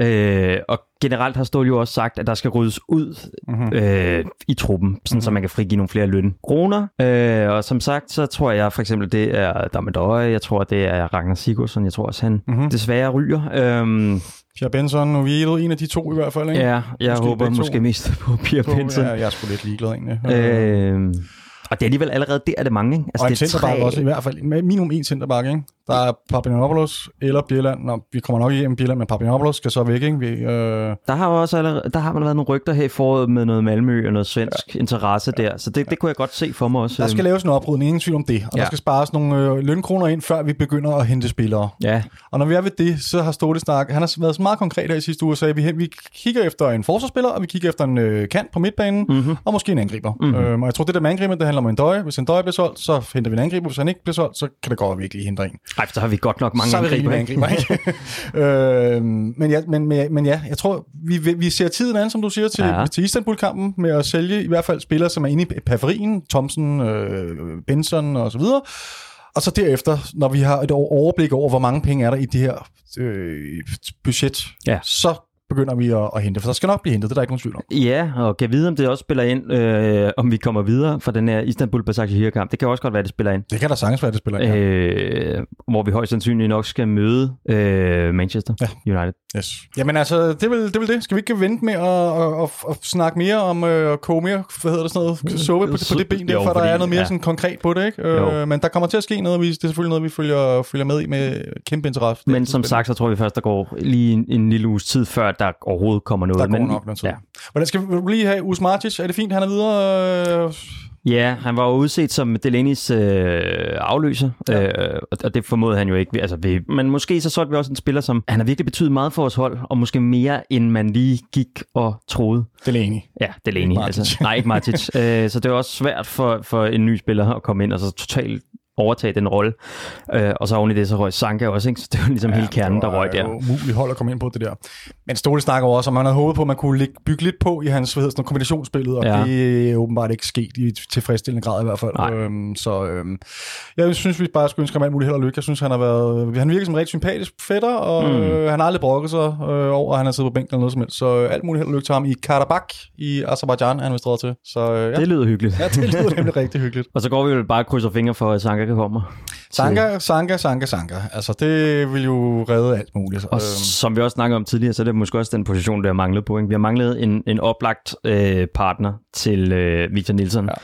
Speaker 1: Ja. Øh, og generelt har Stål jo også sagt, at der skal ryddes ud mm-hmm. øh, i truppen, sådan, mm-hmm. så man kan frigive nogle flere løn kroner. Øh, og som sagt, så tror jeg for eksempel, det er Damadøje, jeg tror, det er Ragnar Sigurdsson, jeg tror også, han mm-hmm. desværre ryger. Øh,
Speaker 2: Pierre Benson, Oviedo, en af de to i hvert fald, ikke?
Speaker 1: Ja, jeg måske håber måske mest på Pierre Benson.
Speaker 2: Ja, jeg er sgu lidt ligeglad egentlig.
Speaker 1: Øh, og det er alligevel allerede der, er det mange, ikke?
Speaker 2: Altså, og en centerback også, i hvert fald. Minimum en centerback, ikke? Der er Papianopoulos eller Bjelland. Nå, vi kommer nok igennem Bjelland, men Papianopoulos skal så væk, ikke? Vi, øh...
Speaker 1: Der har også allerede, der har man været nogle rygter her i foråret med noget Malmø og noget svensk ja. interesse der, så det, det kunne jeg godt se for mig også.
Speaker 2: Der skal laves en oprydning, ingen tvivl om det. Og ja. der skal spares nogle øh, lønkroner ind, før vi begynder at hente spillere.
Speaker 1: Ja.
Speaker 2: Og når vi er ved det, så har Ståle Snak, han har været så meget konkret her i sidste uge, og sagde, at vi, vi kigger efter en forsvarsspiller, og vi kigger efter en øh, kant på midtbanen, mm-hmm. og måske en angriber. Mm-hmm. Øhm, og jeg tror, det der med angriber, det handler om en døje. Hvis en døje bliver solgt, så henter vi en angriber. Hvis han ikke bliver solgt, så kan det godt virkelig hente en.
Speaker 1: Nej, så har vi godt nok mange
Speaker 2: så
Speaker 1: angriber.
Speaker 2: angriber ikke? øh, men, ja, men, men, men ja, jeg tror, vi, vi ser tiden an, som du siger, til, ja. til Istanbul-kampen med at sælge i hvert fald spillere, som er inde i periferien, Thompson, øh, Benson og så videre. Og så derefter, når vi har et overblik over, hvor mange penge er der i det her øh, budget, ja. så begynder vi at, at hente, for der skal nok blive hentet, det er der ikke nogen tvivl om.
Speaker 1: Ja, og kan vide, om det også spiller ind, øh, om vi kommer videre fra den her Istanbul Basaksehir kamp. Det kan også godt være, det spiller ind.
Speaker 2: Det kan der sagtens være, det spiller ind. Ja.
Speaker 1: Øh, hvor vi højst sandsynligt nok skal møde øh, Manchester ja. United.
Speaker 2: Yes. Jamen altså, det vel det, vil det. Skal vi ikke vente med at, at, at, at snakke mere om øh, koge mere, hvad hedder det sådan noget, suppe på, på det ben der, for der er noget mere ja. sådan konkret på det, ikke? Øh, men der kommer til at ske noget, det er selvfølgelig noget, vi følger, følger med i med kæmpe interesse.
Speaker 1: Men som sagt, så tror vi først, der går lige en, en lille uges tid, før der overhovedet kommer noget.
Speaker 2: Der går men, nok noget tid. Ja. Hvordan skal vi lige have Us Martic? Er det fint, han er videre? Øh...
Speaker 1: Ja, han var jo udset som Delaney's øh, afløser, ja. øh, og det formodede han jo ikke. Altså, vi, men måske så solgte vi også en spiller, som han har virkelig betydet meget for vores hold, og måske mere, end man lige gik og troede.
Speaker 2: Delaney.
Speaker 1: Ja, Delaney. Ikke altså, nej, ikke Martic. øh, så det er også svært for, for en ny spiller at komme ind og så totalt overtage den rolle. Øh, og så oven i det, så røg Sanka også, ikke? så det var ligesom ja, hele kernen, der røg der. Det
Speaker 2: umuligt hold at komme ind på det der. Men Ståle snakker også om, man havde håbet på, at man kunne bygge lidt på i hans hvad hedder, sådan, kombinationsspillet, og ja. det er åbenbart ikke sket i tilfredsstillende grad i hvert fald. Øhm, så øhm, jeg synes, vi bare skulle ønske ham alt muligt held og lykke. Jeg synes, han har været, han virker som en rigtig sympatisk fætter, og mm. øh, han har aldrig brokket sig øh, over, at han har siddet på bænken eller noget som helst. Så øh, alt muligt held og lykke til ham i Karabakh i Azerbaijan, han vil til. Så, øh,
Speaker 1: ja. Det lyder hyggeligt.
Speaker 2: Ja, det lyder nemlig rigtig hyggeligt.
Speaker 1: og så går vi jo bare krydser fingre for, at Sanka kommer.
Speaker 2: Sanka, Sanka, Sanka, Sanka. Altså, det vil jo redde alt muligt.
Speaker 1: Og øhm. som vi også snakkede om tidligere, så er det måske også den position, der har manglet på. Ikke? Vi har manglet en, en oplagt øh, partner til øh, Victor Nielsen. Ja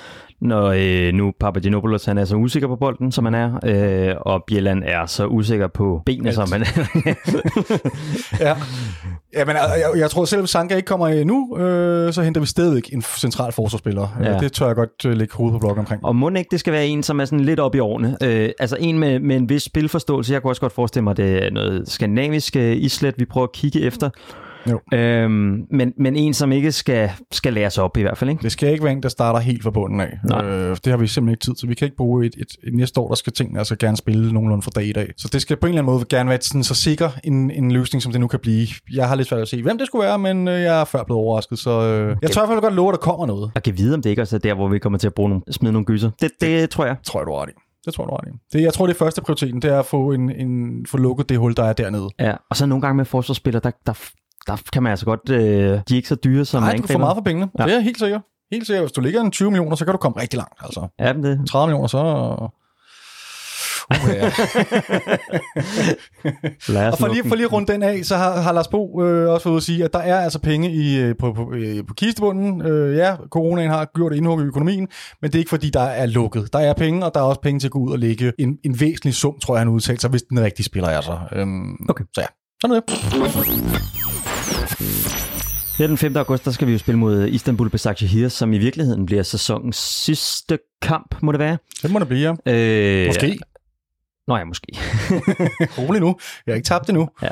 Speaker 1: når øh, nu Papagenopoulos han er så usikker på bolden, som han er, øh, og Bjelland er så usikker på benene, Alt. som han er.
Speaker 2: ja. ja, men jeg, jeg tror selv, Sanka ikke kommer nu, øh, så henter vi stadig en central forsvarsspiller. Ja. Det tør jeg godt øh, lægge hovedet på blokken omkring.
Speaker 1: Og må ikke det skal være en, som er sådan lidt op i årene. Øh, altså en med, med en vis spilforståelse. Jeg kunne også godt forestille mig, at det er noget skandinavisk øh, islet, vi prøver at kigge efter. Jo. Øhm, men, men en, som ikke skal, skal læres op i hvert fald. Ikke?
Speaker 2: Det skal ikke være en, der starter helt fra bunden af. Øh, det har vi simpelthen ikke tid til. Vi kan ikke bruge et, et, et næste år, der skal tingene altså gerne spille nogenlunde fra dag i dag. Så det skal på en eller anden måde gerne være sådan, så sikker en, en løsning, som det nu kan blive. Jeg har lidt svært at se, hvem det skulle være, men øh, jeg er før blevet overrasket. Så øh, jeg tør i hvert fald godt love, at der kommer noget.
Speaker 1: Jeg kan vide, om det ikke også er der, hvor vi kommer til at bruge nogle, smide nogle gyser. Det, det, det tror jeg.
Speaker 2: Tror jeg, du har det. Det tror jeg, du har det. det. Jeg tror, det første prioriteten, det er at få, en, en, få lukket det hul, der er dernede.
Speaker 1: Ja, og så nogle gange med forsvarsspillere, der, der, der kan man altså godt... Øh, de er ikke så dyre som
Speaker 2: Nej, du får meget for pengene. Ja. Det er helt sikkert. Helt sikkert. Hvis du ligger en 20 millioner, så kan du komme rigtig langt. Altså.
Speaker 1: Ja, det...
Speaker 2: 30 millioner, så... Uh, ja. og for lige, for lige rundt den af, så har, har Lars Bo øh, også fået at sige, at der er altså penge i, øh, på, på, øh, på kistebunden. Øh, ja, coronaen har gjort indhug i økonomien, men det er ikke fordi, der er lukket. Der er penge, og der er også penge til at gå ud og lægge en, en væsentlig sum, tror jeg, han udtalt sig, hvis den rigtige spiller er så. Øhm,
Speaker 1: okay.
Speaker 2: Så ja, sådan er det.
Speaker 1: Her den 5. august, der skal vi jo spille mod Istanbul Besiktas, som i virkeligheden bliver sæsonens sidste kamp, må det være.
Speaker 2: Det må det blive,
Speaker 1: ja.
Speaker 2: Øh, måske.
Speaker 1: Nå ja, måske.
Speaker 2: Rolig nu. Jeg har ikke tabt det nu.
Speaker 1: Ja.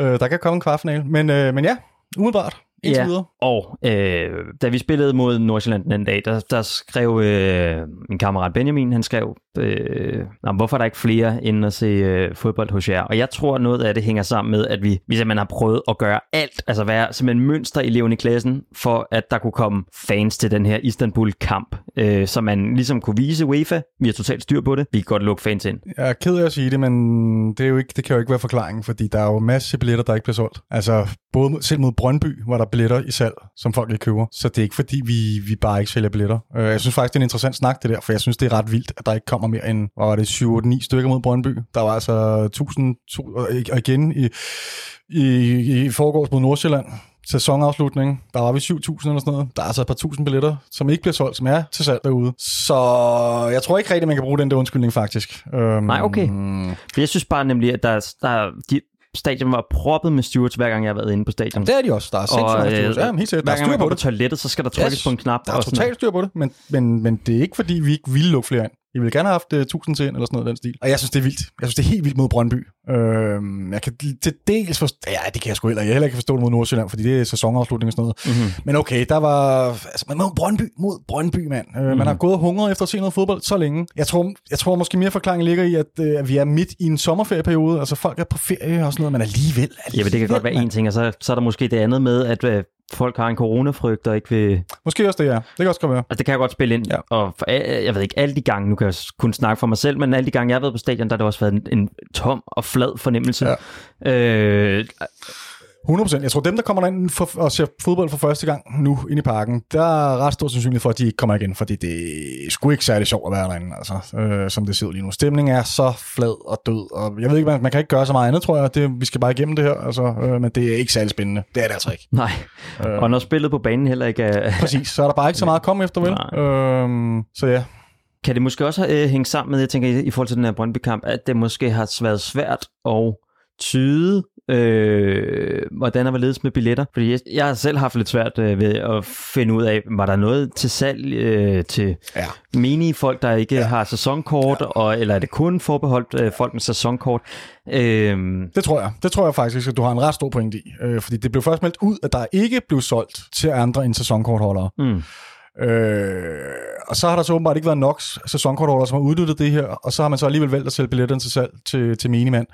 Speaker 2: Øh, der kan komme en kvartfinal. Men, øh, men ja, umiddelbart.
Speaker 1: Ja,
Speaker 2: videre.
Speaker 1: og øh, da vi spillede mod Nordsjælland den anden dag, der, der skrev øh, min kammerat Benjamin, han skrev, øh, "Nå, hvorfor er der ikke flere end at se øh, fodbold hos jer? Og jeg tror, noget af det hænger sammen med, at vi, vi simpelthen har prøvet at gøre alt, altså være simpelthen mønstereleven i klassen, for at der kunne komme fans til den her Istanbul-kamp, øh, så man ligesom kunne vise UEFA, vi har totalt styr på det, vi kan godt lukke fans ind.
Speaker 2: Jeg er ked af at sige det, men det, er jo ikke, det kan jo ikke være forklaringen, fordi der er jo masser af billetter, der ikke bliver solgt. Altså, både selv mod Brøndby var der billetter i salg, som folk ikke køber. Så det er ikke fordi, vi, vi bare ikke sælger billetter. Øh, jeg synes faktisk, det er en interessant snak, det der, for jeg synes, det er ret vildt, at der ikke kommer mere end, hvad var det, 7-8-9 stykker mod Brøndby. Der var altså 1000, to, og igen i, i, i forgårs mod Nordsjælland, sæsonafslutning, der var vi 7.000 eller sådan noget. Der er altså et par tusind billetter, som ikke bliver solgt, som er til salg derude. Så jeg tror ikke rigtigt, man kan bruge den der undskyldning, faktisk. Øhm,
Speaker 1: Nej, okay. For jeg synes bare nemlig, at der, der de, stadion var proppet med stewards, hver gang jeg har været inde på stadion.
Speaker 2: Det er de også. Der er sindssygt mange
Speaker 1: øh,
Speaker 2: stykker. Ja, helt sikkert. Der
Speaker 1: hver
Speaker 2: er
Speaker 1: gang man
Speaker 2: på
Speaker 1: går på
Speaker 2: det.
Speaker 1: toilettet, så skal der trykkes
Speaker 2: Yes.
Speaker 1: på en knap.
Speaker 2: Der er totalt styr på det, men, men, men det er ikke, fordi vi ikke ville lukke flere ind. I ville gerne have haft uh, 1000 til eller sådan noget den stil. Og jeg synes, det er vildt. Jeg synes, det er helt vildt mod Brøndby. Øhm, jeg kan til dels forstå... Ja, det kan jeg sgu heller ikke. Jeg heller ikke forstå det mod Nordsjælland, fordi det er sæsonafslutning og sådan noget. Mm-hmm. Men okay, der var... Altså, men mod Brøndby, mod Brøndby, mand. Øh, mm-hmm. Man har gået og hungret efter at se noget fodbold så længe. Jeg tror, jeg tror måske mere forklaringen ligger i, at, øh, at vi er midt i en sommerferieperiode. Altså, folk er på ferie og sådan noget, men alligevel... alligevel
Speaker 1: Ja, men det kan godt være en ting, og så, så er der måske det andet med, at øh, folk har en coronafrygt og ikke vil...
Speaker 2: Måske også det, ja. Det kan også godt være.
Speaker 1: Altså, det kan jeg godt spille ind.
Speaker 2: Ja.
Speaker 1: Og for, jeg ved ikke, alle de gange, nu kan jeg kun snakke for mig selv, men alle de gange, jeg har været på stadion, der har det også været en, en tom og flad fornemmelse. Ja. Øh,
Speaker 2: 100%. Jeg tror, dem, der kommer derind for, og ser fodbold for første gang nu ind i parken, der er ret stor sandsynlighed for, at de ikke kommer igen, fordi det er sgu ikke særlig sjovt at være derinde, altså, øh, som det ser ud lige nu. Stemningen er så flad og død, og jeg ved ikke, man, man kan ikke gøre så meget andet, tror jeg. Det, vi skal bare igennem det her, altså, øh, men det er ikke særlig spændende. Det er det altså ikke.
Speaker 1: nej. Øh. Og når spillet på banen heller ikke er...
Speaker 2: Præcis, så er der bare ikke så meget at komme efter, vel? Øhm, så ja,
Speaker 1: Kan det måske også øh, hænge sammen med, jeg tænker i, i forhold til den her Brøndby-kamp, at det måske har været svært at tyde, øh, hvordan var ledes med billetter? Fordi jeg, jeg har selv haft lidt svært øh, ved at finde ud af, var der noget til salg øh, til
Speaker 2: ja.
Speaker 1: menige folk, der ikke ja. har sæsonkort, ja. og, eller er det kun forbeholdt øh, folk med sæsonkort? Øh,
Speaker 2: Det tror jeg. Det tror jeg faktisk, at du har en ret stor point i. Øh, fordi det blev først meldt ud, at der ikke blev solgt til andre end sæsonkortholdere.
Speaker 1: mm,
Speaker 2: Øh, og så har der så åbenbart ikke været nok sæsonkortholdere, som har udnyttet det her, og så har man så alligevel valgt at sælge billetterne til salg til, til minimand.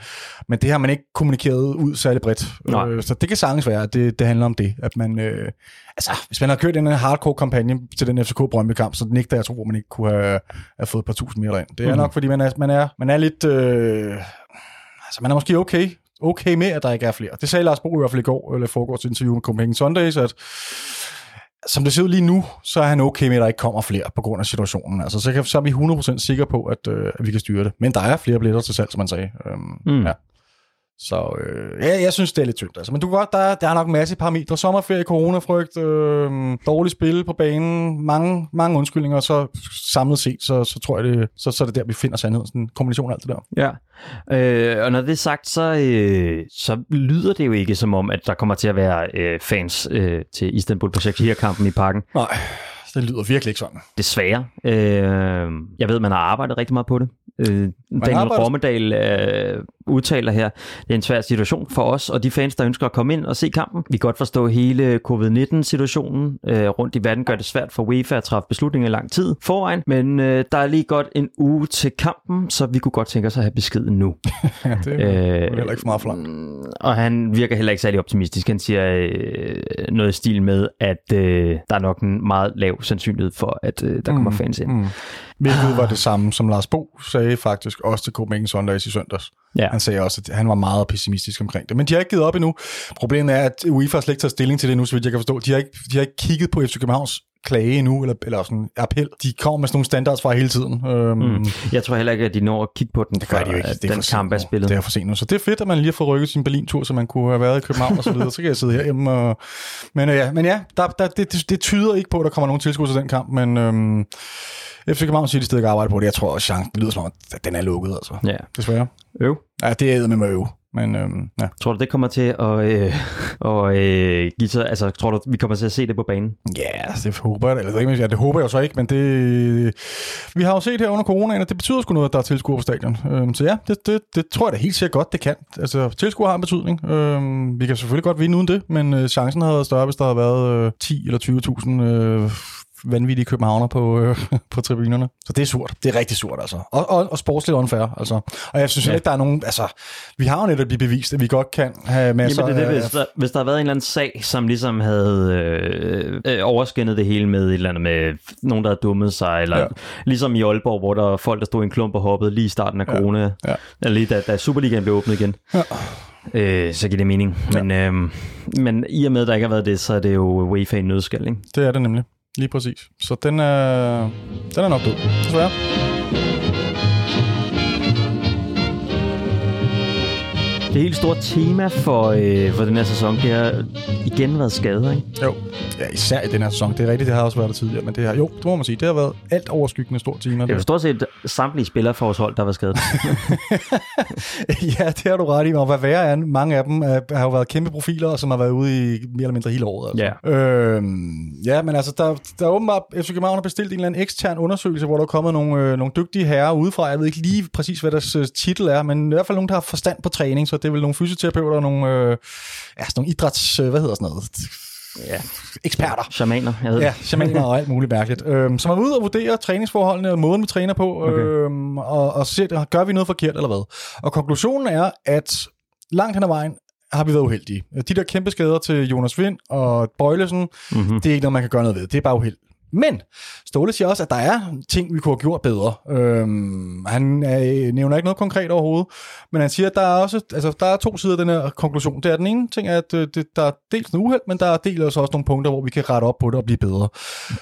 Speaker 2: Men det har man ikke kommunikeret ud særlig bredt.
Speaker 1: Nej.
Speaker 2: Øh, så det kan sagtens være, at det, det handler om det. At man, øh, altså, hvis man har kørt en hardcore kampagne til den FCK Brøndby-kamp, så nægter jeg at tro, at man ikke kunne have, have fået et par tusind mere ind. Det er
Speaker 1: Mhm.
Speaker 2: mm. nok, fordi man er, man er, man er lidt... Øh, altså, man er måske okay okay med, at der ikke er flere. Det sagde Lars Bo i hvert fald i går, eller foregår til interview med Copenhagen Sundays, at som det ser ud lige nu, så er han okay med, at der ikke kommer flere på grund af situationen. Altså, så, kan, så er vi 100% sikre på, at, øh, at vi kan styre det. Men der er flere billetter til salg, som man sagde. Øhm,
Speaker 1: Mm.
Speaker 2: ja. Så øh, ja, jeg synes, det er lidt tyndt. Altså. Men du kan godt, der, er- der er nok en masse parametre. Sommerferie, coronafrygt, øh, dårligt spil på banen, mange, mange undskyldninger, og så samlet set, så, så tror jeg, det, så, så er det der, vi finder sandheden. Sådan en kombination af alt det der.
Speaker 1: Ja, øh, og når det er sagt, så, øh, så lyder det jo ikke som om, at der kommer til at være øh, fans øh, til Istanbul på kampen i parken.
Speaker 2: Nej, det lyder virkelig ikke sådan.
Speaker 1: Desværre. Øh, jeg ved, man har arbejdet rigtig meget på det. Øh, Daniel
Speaker 2: arbejder-
Speaker 1: Rommedal øh, udtaler her, det er en svær situation for os og de fans, der ønsker at komme ind og se kampen. Vi kan godt forstå hele covid-19-situationen øh, rundt i verden gør det svært for UEFA at træffe beslutninger i lang tid forvejen, men øh, der er lige godt en uge til kampen, så vi kunne godt tænke os at have beskeden nu.
Speaker 2: Ja, det er øh, heller ikke for meget for langt.
Speaker 1: Mm, Og han virker heller ikke særlig optimistisk. Han siger øh, noget i stil med, at øh, der er nok en meget lav sandsynlighed for, at øh, der kommer fans ind.
Speaker 2: Mm. Hvilket var det samme, som Lars Bo sagde faktisk også til Copenhagen Sundays i søndags.
Speaker 1: Ja.
Speaker 2: Han sagde også, at han var meget pessimistisk omkring det. Men de har ikke givet op endnu. Problemet er, at UEFA slet ikke taget stilling til det nu, så vidt jeg kan forstå. De har ikke, de har ikke kigget på FC Københavns klage endnu, eller, eller sådan appel. De kommer med sådan nogle standards fra hele tiden. Øhm,
Speaker 1: Mm. Jeg tror heller ikke, at de når at kigge på den,
Speaker 2: Det gør de jo ikke. Det er
Speaker 1: den kamp er spillet.
Speaker 2: Det er for sent nu. Så det er fedt, at man lige har fået rykket sin Berlin-tur, så man kunne have været i København og så videre. Så kan jeg sidde herhjemme. Og... Men, øh, ja, men ja, der, der, det, det, det, tyder ikke på, at der kommer nogen tilskud til den kamp, men øhm, FC København siger, de stadig arbejder på det. Jeg tror, at chancen lyder som om, at den er lukket, altså.
Speaker 1: Ja.
Speaker 2: Desværre.
Speaker 1: Øv.
Speaker 2: Ja, det er med med øve. Men øhm, ja.
Speaker 1: Tror du, det kommer til at, øh, og, øh, give sig, altså, tror du, vi kommer til at se det på banen?
Speaker 2: Ja, yeah, det håber jeg, det, ja, det håber jeg jo så ikke, men det, vi har jo set her under coronaen, at det betyder sgu noget, at der er tilskuere på stadion. Øhm, så ja, det, det, det tror jeg da helt sikkert godt, det kan. Altså, tilskuere har en betydning. Øhm, vi kan selvfølgelig godt vinde uden det, men øh, chancen havde været større, hvis der havde været øh, 10 eller 20.000 øh, vanvittige københavner på, øh, på tribunerne. Så det er surt. Det er rigtig surt, altså. Og, og, og sportsligt unfair, altså. Og jeg synes ja. ikke, der er nogen... Altså, vi har jo netop blive bevist, at vi godt kan have masser
Speaker 1: Jamen, det er det,
Speaker 2: af...
Speaker 1: hvis, der, hvis der havde været en eller anden sag, som ligesom havde øh, øh, overskinnet det hele med et eller andet med nogen, der havde dummet sig, eller ja. ligesom i Aalborg, hvor der var folk, der stod i en klump og hoppede lige i starten af corona, ja. Ja. eller lige da, da Superligaen blev åbnet igen. Ja. Øh, så giver det mening. Men, ja. øh, men i og med, at der ikke har været det, så er det jo UEFA i nødskal, ikke?
Speaker 2: Det er det nemlig. Lige præcis. Så den er, den er nok død, desværre.
Speaker 1: Det helt store tema for, øh, for den her sæson, det har igen været skader, ikke?
Speaker 2: Jo, ja, især i den her sæson. Det er rigtigt, det har også været der tidligere, men det har, jo, det må man sige, det har været alt overskyggende stort tema.
Speaker 1: Det er stort set samtlige spillere for vores hold, der været skadet.
Speaker 2: ja, det har du ret i, og hvad værre er, mange af dem er, har jo været kæmpe profiler, som har været ude i mere eller mindre hele året. Altså.
Speaker 1: Ja.
Speaker 2: Øhm, ja, men altså, der, der er åbenbart, FC København har bestilt en eller anden ekstern undersøgelse, hvor der er kommet nogle, øh, nogle dygtige herrer udefra. Jeg ved ikke lige præcis, hvad deres øh, titel er, men i hvert fald nogen, der har forstand på træning, så det er vel nogle fysioterapeuter og nogle, øh, ja, nogle idræts... Øh, hvad hedder sådan noget?
Speaker 1: Ja.
Speaker 2: Eksperter.
Speaker 1: Shamaner, jeg ved
Speaker 2: Ja, shamaner og alt muligt mærkeligt. Øhm, som er ude og vurdere træningsforholdene og måden, vi træner på,
Speaker 1: Okay.
Speaker 2: øhm, og, og ser, gør vi noget forkert eller hvad. Og konklusionen er, at langt hen ad vejen har vi været uheldige. De der kæmpe skader til Jonas Vind og Bøjlesen,
Speaker 1: Mm-hmm.
Speaker 2: det er ikke noget, man kan gøre noget ved. Det er bare uheld. Men Ståle siger også, at der er ting, vi kunne have gjort bedre. Øhm, han øh, nævner ikke noget konkret overhovedet, men han siger, at der er også altså, der er to sider af den her konklusion. Det er den ene ting, at øh, det, der er dels noget uheld, men der er dels også nogle punkter, hvor vi kan rette op på det og blive bedre.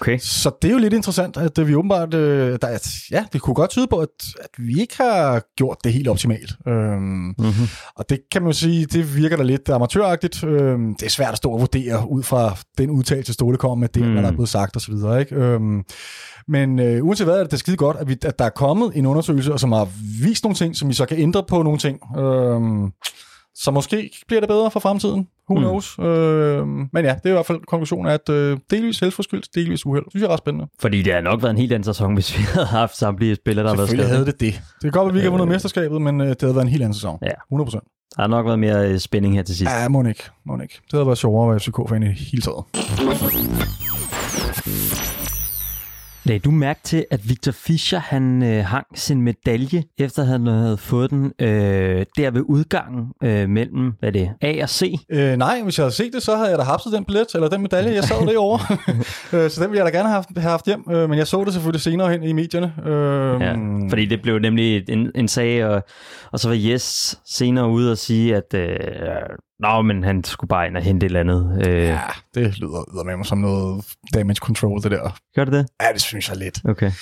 Speaker 1: Okay.
Speaker 2: Så det er jo lidt interessant, at øh, vi åbenbart, øh, der, er- ja, det kunne godt tyde på, at, at vi ikke har gjort det helt optimalt. Øhm,
Speaker 1: Mm-hmm.
Speaker 2: og det kan man jo sige, det virker da lidt amatøragtigt. Øhm, det er svært at stå og vurdere ud fra den udtalelse, Ståle kommer med, det, mm.
Speaker 1: Mm.
Speaker 2: hvad der er blevet sagt osv. Ikke? Øhm, men øh, uanset hvad, er det da skide godt, at, vi, at der er kommet en undersøgelse, og som har vist nogle ting, som vi så kan ændre på nogle ting. Øhm, så måske bliver det bedre for fremtiden. Who
Speaker 1: Mm.
Speaker 2: knows? Øhm, men ja, det er i hvert fald konklusionen, at øh, delvis selvforskyldt, delvis uheld. Det synes jeg er ret spændende.
Speaker 1: Fordi det har nok været en helt anden sæson, hvis vi havde haft samtlige spillere, der har været skadet.
Speaker 2: havde det det. Det kan godt være, at vi ikke har vundet
Speaker 1: Øh.
Speaker 2: mesterskabet, men øh, det havde været en helt anden sæson.
Speaker 1: Ja.
Speaker 2: 100%
Speaker 1: Der har nok været mere øh, spænding her til sidst.
Speaker 2: Ja, må ikke. Må ikke. Det havde været sjovere at være FCK-fan i hele taget.
Speaker 1: Lagde du mærke til, at Victor Fischer han øh, hang sin medalje, efter han havde fået den øh, der ved udgangen øh, mellem hvad er det, A og C?
Speaker 2: Øh, nej, hvis jeg havde set det, så havde jeg da hapset den billet, eller den medalje, jeg sad derovre. øh, så den ville jeg da gerne have haft, have haft hjem, øh, men jeg så det selvfølgelig senere hen i medierne. Øh,
Speaker 1: Ja, fordi det blev nemlig en, en sag, og, og så var Jes senere ude og sige, at øh, nå, men han skulle bare ind og hente et eller andet. Øh, ja.
Speaker 2: Det lyder, med mig som noget damage control, det der.
Speaker 1: Gør det det?
Speaker 2: Ja, det synes jeg lidt.
Speaker 1: Okay.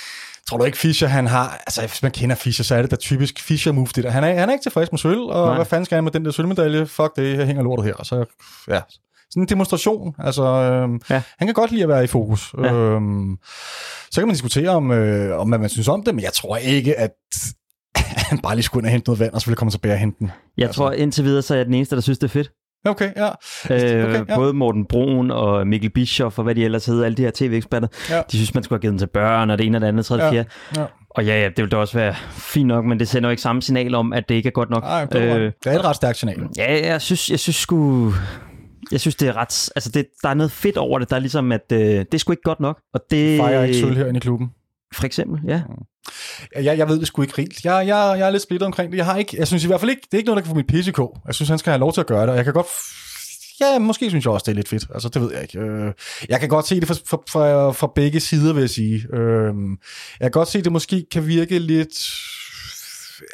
Speaker 2: Tror du ikke, Fischer han har... Altså, hvis man kender Fischer, så er det da typisk Fischer-move, det der. Han er, han er ikke tilfreds med sølv, og
Speaker 1: Nej.
Speaker 2: Hvad fanden skal han med den der sølvmedalje? Fuck det, jeg hænger lortet her. Og så, ja, sådan en demonstration. Altså, øhm,
Speaker 1: Ja.
Speaker 2: han kan godt lide at være i fokus.
Speaker 1: Ja.
Speaker 2: Øhm, så kan man diskutere om, øh, om hvad man synes om det, men jeg tror ikke, at han bare lige skulle ind og hente noget vand, og så ville komme tilbage og hente den.
Speaker 1: Jeg
Speaker 2: Altså.
Speaker 1: tror indtil videre, så er jeg den eneste, der synes, det er fedt.
Speaker 2: Okay, ja.
Speaker 1: Øh,
Speaker 2: Okay, ja.
Speaker 1: Både Morten Brun og Mikkel Bischoff og hvad de ellers hedder, alle de her tv-eksperter,
Speaker 2: Ja.
Speaker 1: de synes, man skulle have givet den til børn, og det ene og det andet, tredje,
Speaker 2: Ja.
Speaker 1: fjerde.
Speaker 2: Ja.
Speaker 1: Og ja, ja, det vil da også være fint nok, men det sender jo ikke samme signal om, at det ikke er godt nok.
Speaker 2: Nej, det, øh, det er et ret stærkt signal.
Speaker 1: Ja, jeg synes, jeg synes sgu... Jeg synes, det er ret... Altså, det, der er noget fedt over det. Der er ligesom, at øh, det er sgu ikke godt nok. Og det...
Speaker 2: Fejrer ikke sølv herinde i klubben.
Speaker 1: For eksempel, ja.
Speaker 2: Jeg, jeg ved det sgu ikke rigtigt. Jeg, jeg, jeg er lidt splittet omkring det. Jeg har ikke, jeg synes i hvert fald ikke, det er ikke noget, der kan få mit PCK. Jeg synes, han skal have lov til at gøre det, og jeg kan godt... Ja, måske synes jeg også, det er lidt fedt. Altså, det ved jeg ikke. Øh, Jeg kan godt se det fra, fra, fra, fra begge sider, vil jeg sige. Øh, Jeg kan godt se, at det måske kan virke lidt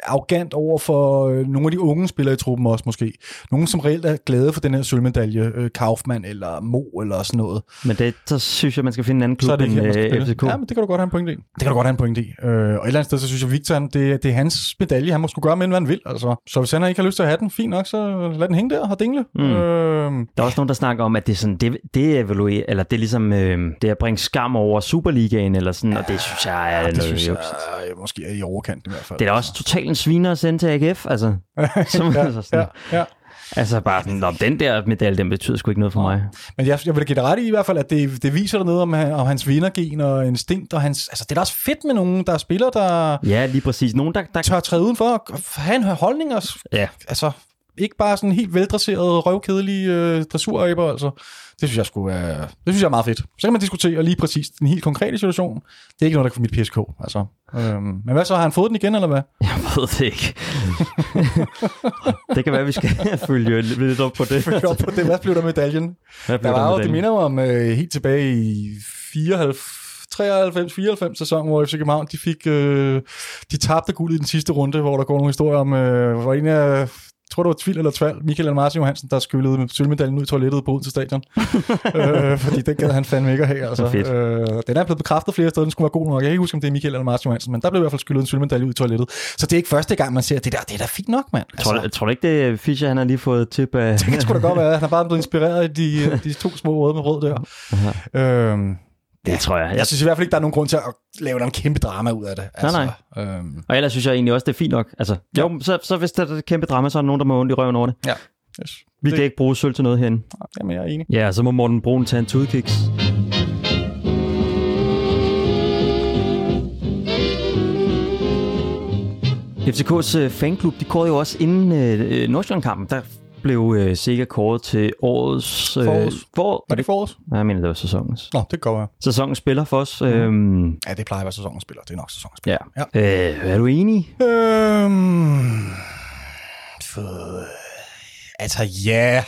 Speaker 2: arrogant over for øh, nogle af de unge spillere i truppen også måske. Nogle, som reelt er glade for den her sølvmedalje. Øh, Kaufmann eller Mo eller sådan noget.
Speaker 1: Men det, så synes jeg, man skal finde en anden
Speaker 2: så er
Speaker 1: klub
Speaker 2: det ikke
Speaker 1: end
Speaker 2: her.
Speaker 1: FCK.
Speaker 2: Ja, men det kan du godt have en pointe i. Det kan du godt have en pointe i. Øh, og et eller andet sted, så synes jeg, Victor, det, det er hans medalje. Han må skulle gøre med, hvad han vil. Altså. Så hvis han ikke har lyst til at have den, fint nok, så lad den hænge der og dingle.
Speaker 1: Mm.
Speaker 2: Øh,
Speaker 1: Der er også nogen, der snakker om, at det er sådan, det, det er evaluere, eller det er ligesom, øh, det er at bringe skam over Superligaen, eller sådan, og det synes jeg er
Speaker 2: det
Speaker 1: noget
Speaker 2: synes jeg er, måske er i overkant i hvert fald.
Speaker 1: Det er da også totalt totalt en sviner at sende til AGF, altså. Som,
Speaker 2: ja,
Speaker 1: altså, sådan,
Speaker 2: ja, ja.
Speaker 1: altså bare sådan, "Nå, den der medalje, den betyder sgu ikke noget for mig.
Speaker 2: Men jeg, jeg vil give dig ret i i hvert fald, at det, det viser dig noget om, om hans vindergen og instinkt, og hans, altså det er da også fedt med nogen, der spiller, der
Speaker 1: Ja, lige præcis. Nogen, der, der
Speaker 2: tør træde udenfor og have en holdning, og,
Speaker 1: Ja.
Speaker 2: altså ikke bare sådan helt veldresserede, røvkedelige øh, dressuræber, altså. Det synes jeg skulle være, det synes jeg er meget fedt. Så kan man diskutere lige præcis den helt konkrete situation. Det er ikke noget, der kan få mit PSK, altså. Øhm, men hvad så, har han fået den igen, eller hvad?
Speaker 1: Jeg ved det ikke. det kan være, vi skal følge lidt op på det.
Speaker 2: Følg op på det. Hvad blev der med medaljen?
Speaker 1: Hvad blev
Speaker 2: Der var
Speaker 1: med
Speaker 2: jo, det minder mig om øh, helt tilbage i 94, 93-94 sæson, hvor FC København, de fik, øh, de tabte guld i den sidste runde, hvor der går nogle historier om, øh, hvor en af, tror det var Tvil eller Tval, Michael Almarsi Johansen, der skyllede med sølvmedaljen ud i toilettet på Odense Stadion. øh, fordi den gad han fandme ikke at have. Altså.
Speaker 1: Fedt.
Speaker 2: Øh, den er blevet bekræftet flere steder, den skulle være god nok. Jeg kan ikke huske, om det er Michael Almarsi Johansen, men der blev i hvert fald skyllet en sølvmedalje ud i toilettet. Så det er ikke første gang, man ser det der. Det er da fint nok, mand. Altså,
Speaker 1: Tror, du, tror du ikke, det er Fischer, han har lige fået tip af...
Speaker 2: det skulle da godt være. Han er bare blevet inspireret af de, de to små røde med rød der. Øhm,
Speaker 1: Det tror jeg.
Speaker 2: jeg synes i hvert fald ikke, der er nogen grund til at lave en kæmpe drama ud af det. Altså,
Speaker 1: Nej,
Speaker 2: Øhm,
Speaker 1: Og ellers synes jeg egentlig også, det er fint nok. Altså, jo, så, så hvis der er et kæmpe drama, så er der nogen, der må ondt i røven over det.
Speaker 2: ja. Yes.
Speaker 1: Vi
Speaker 2: Det-
Speaker 1: kan ikke bruge sølv til noget herinde.
Speaker 2: Jamen, jeg er enig.
Speaker 1: Ja, så må Morten Brun tage en tudkiks. FCK's øh, fanklub, de kårede jo også inden øh, Nordsjælland-kampen, der blev øh, Sega kåret til årets... Øh,
Speaker 2: Forårs.
Speaker 1: For,
Speaker 2: Var det forårs?
Speaker 1: Nej, jeg mener, det var sæsonens.
Speaker 2: Nå, det går være.
Speaker 1: Sæsonens spiller for os. Øhm,
Speaker 2: Ja, det plejer at være sæsonens spiller. Det er nok sæsonens spiller.
Speaker 1: ja. Øh, er du enig?
Speaker 2: Øhm, for, altså ja,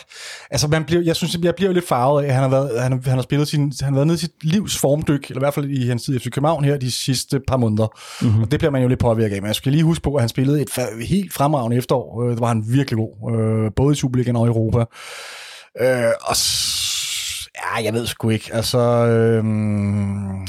Speaker 2: altså man bliver, jeg synes, jeg bliver lidt farvet af, at han har, været, han, har- han har spillet sin, han har været nede i sit livs formdyk, eller i hvert fald i hans tid i FC København her de sidste par måneder. Mm-hmm. Og det bliver man jo lidt påvirket af. Men jeg skal lige huske på, at han spillede et helt fremragende efterår. Øh, Det var han virkelig god, øh, både i Superligaen og i Europa. Øh, og ja, jeg ved sgu ikke. Altså, øh,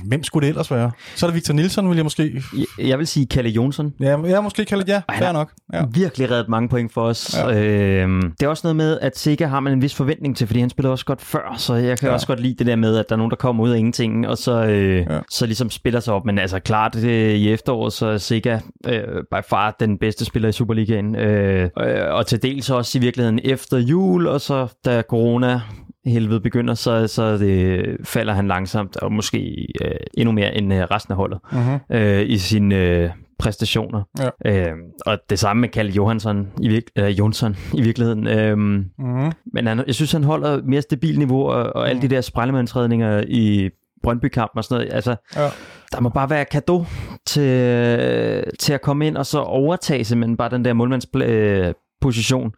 Speaker 2: hvem skulle det ellers være? Så er det Victor Nielsen, vil jeg måske...
Speaker 1: Jeg, jeg vil sige Kalle Jonsson.
Speaker 2: Ja, jeg måske kalde det ja.
Speaker 1: han
Speaker 2: Fair nok. Ja.
Speaker 1: Ja. Virkelig reddet mange point for os.
Speaker 2: Ja.
Speaker 1: Ja. Øhm, det er også noget med, at Sega har man en vis forventning til, fordi han spillede også godt før, så jeg kan
Speaker 2: Ja.
Speaker 1: ja. også godt lide det der med, at der er nogen, der kommer ud af ingenting, og så, øh,
Speaker 2: Ja.
Speaker 1: ja. så ligesom spiller sig op. Men altså klart, det, i efteråret, så er Sega øh, by far den bedste spiller i Superligaen. Øh, øh, og til dels også i virkeligheden efter jul, og så da corona helvede begynder, så, så det, falder han langsomt, og måske øh, endnu mere end øh, resten af holdet
Speaker 2: Mm-hmm.
Speaker 1: øh, i sine øh, præstationer.
Speaker 2: Ja.
Speaker 1: Øh, og det samme med Kalle Johansson i, virk- øh, Jonsson i virkeligheden. Øh,
Speaker 2: Mm-hmm.
Speaker 1: men han, jeg synes, han holder mere stabilt niveau, og, og alle de der sprejlemandsredninger i Brøndby-kampen og sådan noget. Altså,
Speaker 2: Ja.
Speaker 1: der må bare være kado til, til at komme ind og så overtage simpelthen bare den der målmandsposition, position,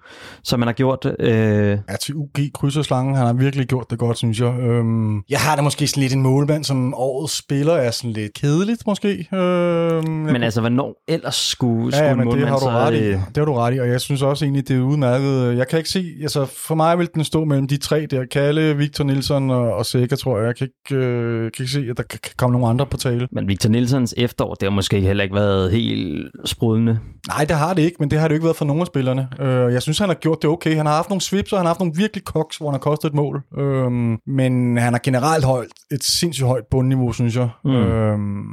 Speaker 1: som man har gjort. Øh,
Speaker 2: Ja, til UG krydser slangen. Han har virkelig gjort det godt, synes jeg. Øhm, jeg har da måske sådan lidt en målmand, som årets spiller er sådan lidt kedeligt, måske. Øhm,
Speaker 1: men altså, hvornår ellers skulle,
Speaker 2: Ja,
Speaker 1: skulle
Speaker 2: ja,
Speaker 1: en
Speaker 2: men det har du
Speaker 1: så...
Speaker 2: ret i.
Speaker 1: øh,
Speaker 2: Det har du ret i, og jeg synes også egentlig, det er udmærket. Jeg kan ikke se, altså for mig vil den stå mellem de tre der, Kalle, Victor Nielsen og, og Sækker, tror jeg. Jeg kan ikke, øh, kan ikke se, at der kan komme nogen andre på tale.
Speaker 1: Men Victor Nielsens efterår, det har måske heller ikke været helt sprudlende.
Speaker 2: Nej, det har det ikke, men det har det jo ikke været for nogen af spillerne. Øh, jeg synes, han har gjort det okay. Han har haft nogle svips, og han har haft nogle virkelig koks, hvor han har kostet et mål. Øhm, men han har generelt holdt et sindssygt højt bundniveau, synes jeg. Mm. Øhm,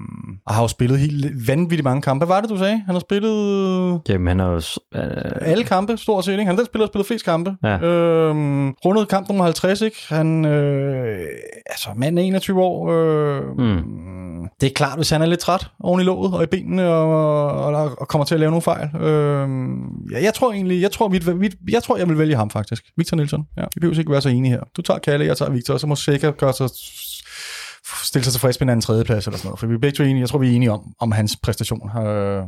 Speaker 2: og har jo spillet helt vanvittigt mange kampe. Hvad var det, du sagde? Han har spillet
Speaker 1: Jamen, han har jo... Øh,
Speaker 2: alle kampe, stort set. Ikke? Han er den spiller, der har spillet flest kampe.
Speaker 1: Ja.
Speaker 2: Øhm, rundet kamp nummer 50, ikke? Han, øh, altså, manden er 21 år. Øh, mm. Det er klart, hvis han er lidt træt oven i låget og i benene og, og, og kommer til at lave nogle fejl. Øh, ja, jeg tror egentlig, jeg tror, mit, mit, jeg tror, jeg vil vælge ham faktisk. Victor Nielsen. Ja, vi behøver ikke være så enige her. Du tager Kalle, jeg tager Victor, og så må Sækker gøre sig stille sig tilfreds med en anden tredjeplads eller sådan noget. For vi er begge to enige. Jeg tror, vi er enige om, om hans præstation har,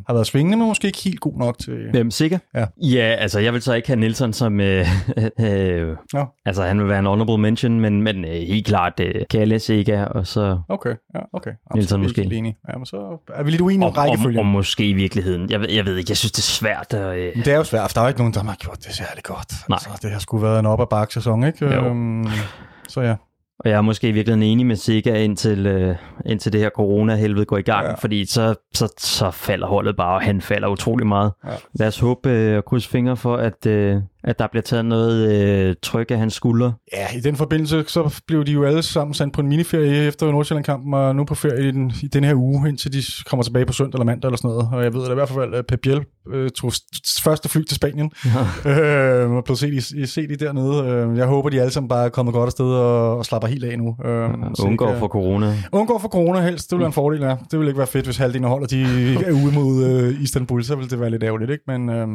Speaker 2: har været svingende, men måske ikke helt god nok til...
Speaker 1: Hvem, sikker?
Speaker 2: Ja.
Speaker 1: Ja, altså, jeg vil så ikke have Nielsen som... Øh, øh,
Speaker 2: Nå.
Speaker 1: altså, han vil være en honorable mention, men, men øh, helt klart øh, Kalle, Siga, og så...
Speaker 2: Okay, ja, okay. Jamen,
Speaker 1: Nielsen måske.
Speaker 2: helt enige. Ja, men så er vi lidt uenige om
Speaker 1: Og, og,
Speaker 2: rækkefølgen.
Speaker 1: og måske i virkeligheden. Jeg jeg ved ikke, jeg synes, det er svært at... Øh,
Speaker 2: Men det er jo svært, for der er jo ikke nogen, der har gjort det særlig godt.
Speaker 1: Nej.
Speaker 2: Altså, det har sgu været en op- og bakke sæson, ikke?
Speaker 1: Jo.
Speaker 2: Øhm, så ja.
Speaker 1: Og jeg er måske i virkeligheden enig med Siga, indtil, øh, indtil det her corona-helvede går i gang,
Speaker 2: ja.
Speaker 1: fordi så, så, så falder holdet bare, og han falder utrolig meget.
Speaker 2: Ja.
Speaker 1: Lad os håbe øh, og krydse fingre for, at, øh, at der bliver taget noget øh, tryk af hans skuldre.
Speaker 2: Ja, i den forbindelse, så blev de jo alle sammen sendt på en miniferie efter Nordsjælland-kampen, og nu på ferie i den, i den her uge, indtil de kommer tilbage på søndag eller mandag eller sådan noget. Og jeg ved at i hvert fald, at Pep Biel øh, tog første fly til Spanien, ja. øh, og blev set i, set i dernede. Øh, jeg håber, de alle sammen bare er kommet godt afsted og, og slapper helt af nu. Øh, ja,
Speaker 1: undgår for corona.
Speaker 2: Undgår for corona helst, det vil være en fordel, ja. Det vil ikke være fedt, hvis halvdelen af holdet de er ude mod øh, Istanbul, så vil det være lidt ærgerligt, ikke? Men øh,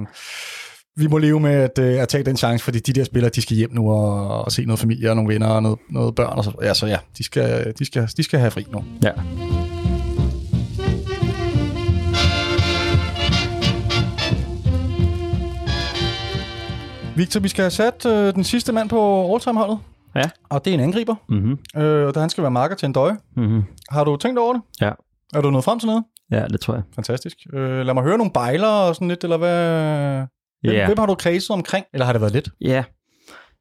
Speaker 2: vi må leve med at, øh, at tage den chance, fordi de der spillere, de skal hjem nu og, og se noget familie og nogle venner og noget, noget børn. Og så, ja, så ja, de skal, de, skal, de skal have fri nu.
Speaker 1: Ja.
Speaker 2: Victor, vi skal have sat øh, den sidste mand på all-time-holdet.
Speaker 1: Ja.
Speaker 2: Og det er en angriber.
Speaker 1: Mm-hmm.
Speaker 2: Øh, og han skal være marker til en døje.
Speaker 1: Mm-hmm.
Speaker 2: Har du tænkt over det?
Speaker 1: Ja.
Speaker 2: Er du nået frem til noget?
Speaker 1: Ja, det tror jeg.
Speaker 2: Fantastisk. Øh, lad mig høre nogle bejler og sådan lidt, eller hvad... Hvem,
Speaker 1: Ja.
Speaker 2: hvem har du kredset omkring? Eller har det været lidt?
Speaker 1: Ja.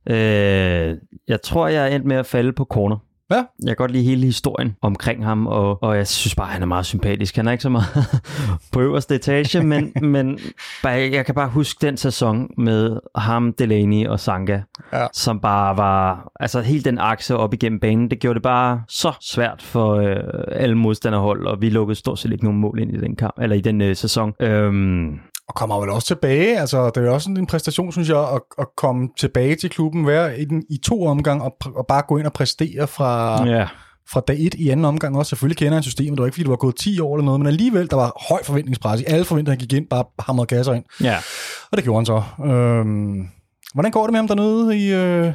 Speaker 1: Øh, jeg tror, jeg er endt med at falde på corner.
Speaker 2: Ja.
Speaker 1: Jeg kan godt lide hele historien omkring ham, og, og jeg synes bare, han er meget sympatisk. Han er ikke så meget på øverste etage, men, men bare, jeg kan bare huske den sæson med ham, Delaney og Sanka,
Speaker 2: Ja.
Speaker 1: som bare var, altså helt den akse op igennem banen, det gjorde det bare så svært for øh, alle modstanderhold, og vi lukkede stort set ikke nogen mål ind i den kamp, eller i den øh, sæson. Øhm,
Speaker 2: Og kommer vel også tilbage. Altså, det er jo også en præstation, synes jeg, at, at komme tilbage til klubben, være i, den, i to omgang og, og bare gå ind og præstere fra,
Speaker 1: ja.
Speaker 2: fra dag et i anden omgang også. Selvfølgelig kender han systemet. Det var ikke, fordi du var gået 10 år eller noget, men alligevel, der var høj forventningspres. I alle forventninger gik ind, bare hamrede kasser ind.
Speaker 1: ja.
Speaker 2: Og det gjorde han så. Øhm, hvordan går det med ham dernede i... Øh,